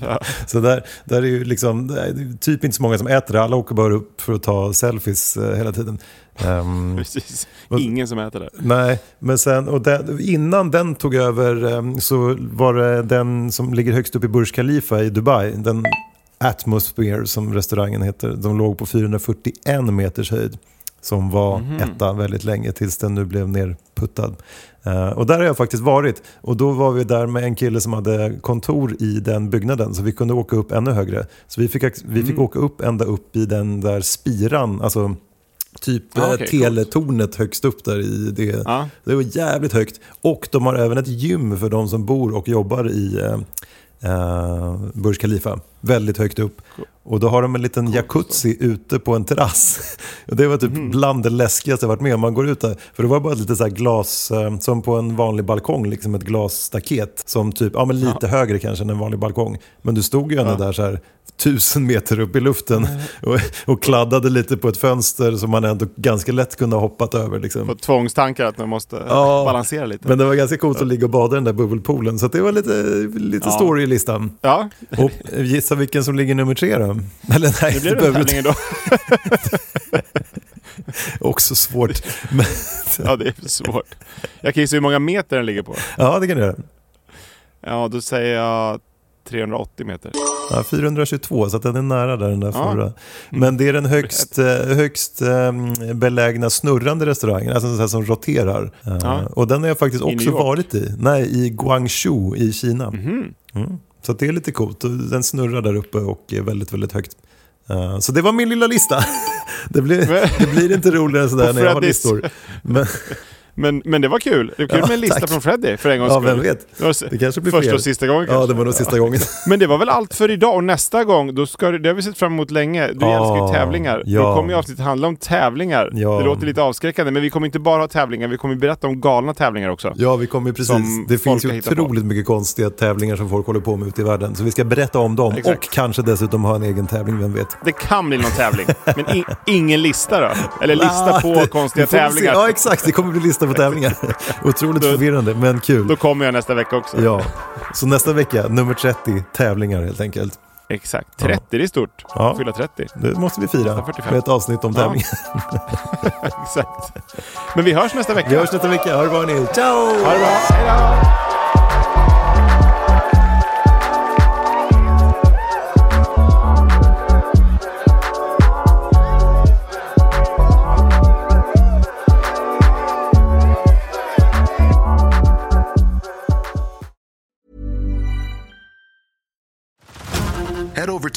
[SPEAKER 1] Ja. [laughs]
[SPEAKER 2] Så där, där är ju liksom, är typ inte så många som äter det. Alla åker bara upp för att ta selfies eh, hela tiden. Ehm, [laughs]
[SPEAKER 1] Precis.
[SPEAKER 2] Och-
[SPEAKER 1] Ingen som äter det.
[SPEAKER 2] nej, men sen, och den, innan den tog över ehm, så var det den som ligger högst upp i Burj Khalifa i Dubai. Den Atmosphere som restaurangen heter. De låg på 441 meters höjd. Som var
[SPEAKER 1] Mhm.
[SPEAKER 2] etta väldigt länge tills den nu blev nerputtad. Eh, och där har jag faktiskt varit. Och då var vi där med en kille som hade kontor i den byggnaden. Så vi kunde åka upp ännu högre. Så vi fick, vi fick
[SPEAKER 1] Mm.
[SPEAKER 2] åka upp ända upp i den där spiran. Alltså typ
[SPEAKER 1] Ah,
[SPEAKER 2] eh,
[SPEAKER 1] okej,
[SPEAKER 2] teletornet högst upp där i det.
[SPEAKER 1] Ja.
[SPEAKER 2] Det var jävligt högt. Och de har även ett gym för de som bor och jobbar i eh, eh, Burj Khalifa. Väldigt högt upp. Och då har de en liten jacuzzi ute på en terrass. [laughs] Det var typ
[SPEAKER 1] Mhm.
[SPEAKER 2] bland det läskigaste jag varit med om. Man går ut där, för det var bara ett litet så här glas, eh, som på en vanlig balkong, liksom ett glasstaket. Som typ, ja men lite högre kanske än en vanlig balkong. Men du stod ju ändå där så här tusen meter upp i luften [laughs] och, och kladdade lite på ett fönster som man ändå ganska lätt kunde ha hoppat över. Liksom.
[SPEAKER 1] Fått tvångstankar att man måste
[SPEAKER 2] Ja.
[SPEAKER 1] balansera lite.
[SPEAKER 2] Men det var ganska coolt att ligga och bada i den där bubbelpoolen. Så det var lite, lite
[SPEAKER 1] Ja.
[SPEAKER 2] story i listan.
[SPEAKER 1] Ja,
[SPEAKER 2] Och gissa vilken som ligger nummer tre då? Eller nej,
[SPEAKER 1] det blev
[SPEAKER 2] behöver du
[SPEAKER 1] tävlingen då. [laughs]
[SPEAKER 2] Också svårt. Men, [laughs]
[SPEAKER 1] Ja, det är svårt. Jag kan gissa hur många meter den ligger på.
[SPEAKER 2] ja, det kan du göra.
[SPEAKER 1] Ja, då säger jag 380 meter.
[SPEAKER 2] Ja, 422, så den är nära där den där
[SPEAKER 1] Ja.
[SPEAKER 2] förra. Men det är den högst, eh, högst eh, belägna snurrande restaurangen, alltså en sån här som roterar. Eh,
[SPEAKER 1] Ja.
[SPEAKER 2] Och den har jag faktiskt också varit i. Nej, i Guangzhou i Kina.
[SPEAKER 1] Mhm.
[SPEAKER 2] Mm. Så det är lite coolt. Den snurrar där uppe och är väldigt, väldigt högt. Eh, Så det var min lilla lista. [laughs] Det blir, det blir inte roligare sådär när jag har listor. Men,
[SPEAKER 1] Men, men det var kul. Det var kul
[SPEAKER 2] Ja,
[SPEAKER 1] med en lista
[SPEAKER 2] tack.
[SPEAKER 1] från Freddy för en gångs
[SPEAKER 2] ja,
[SPEAKER 1] skull.
[SPEAKER 2] vem vet.
[SPEAKER 1] Det, var
[SPEAKER 2] Det kanske blir
[SPEAKER 1] första
[SPEAKER 2] fler.
[SPEAKER 1] och sista gången
[SPEAKER 2] Ja,
[SPEAKER 1] kanske.
[SPEAKER 2] det var nog sista gången. [laughs]
[SPEAKER 1] Men det var väl allt för idag och nästa gång, då ska, det har vi sett fram emot länge. Du
[SPEAKER 2] Ja,
[SPEAKER 1] älskar ju tävlingar.
[SPEAKER 2] ja.
[SPEAKER 1] Då kommer ju avsnittet handla om tävlingar.
[SPEAKER 2] Ja.
[SPEAKER 1] Det låter lite avskräckande, men vi kommer inte bara ha tävlingar, vi kommer berätta om galna tävlingar också.
[SPEAKER 2] Ja, vi kommer precis.
[SPEAKER 1] Som
[SPEAKER 2] Det finns ju
[SPEAKER 1] på.
[SPEAKER 2] otroligt mycket konstiga tävlingar som folk håller på med ute i världen. Så vi ska berätta om dem
[SPEAKER 1] Exakt.
[SPEAKER 2] och kanske dessutom ha en egen tävling, vem vet.
[SPEAKER 1] Det kan bli någon tävling, men i, ingen lista då? Eller lista [laughs]
[SPEAKER 2] Ah,
[SPEAKER 1] på
[SPEAKER 2] det-
[SPEAKER 1] konstiga tävlingar.
[SPEAKER 2] Ja, exakt. Det kommer bli lista på tävlingar. Otroligt
[SPEAKER 1] Då-
[SPEAKER 2] förvirrande, men kul.
[SPEAKER 1] Då kommer jag nästa vecka också.
[SPEAKER 2] Ja, så nästa vecka, nummer 30, tävlingar helt enkelt.
[SPEAKER 1] Exakt. 30, det är stort.
[SPEAKER 2] Ja.
[SPEAKER 1] Fylla 30.
[SPEAKER 2] Det måste vi fira
[SPEAKER 1] Nästa 45.
[SPEAKER 2] med ett avsnitt om
[SPEAKER 1] Ja.
[SPEAKER 2] tävlingar. [laughs]
[SPEAKER 1] Exakt. Men vi hörs nästa vecka.
[SPEAKER 2] Vi hörs nästa vecka. Ha det bra ni. Ciao!
[SPEAKER 1] Ha det bra. Hej då!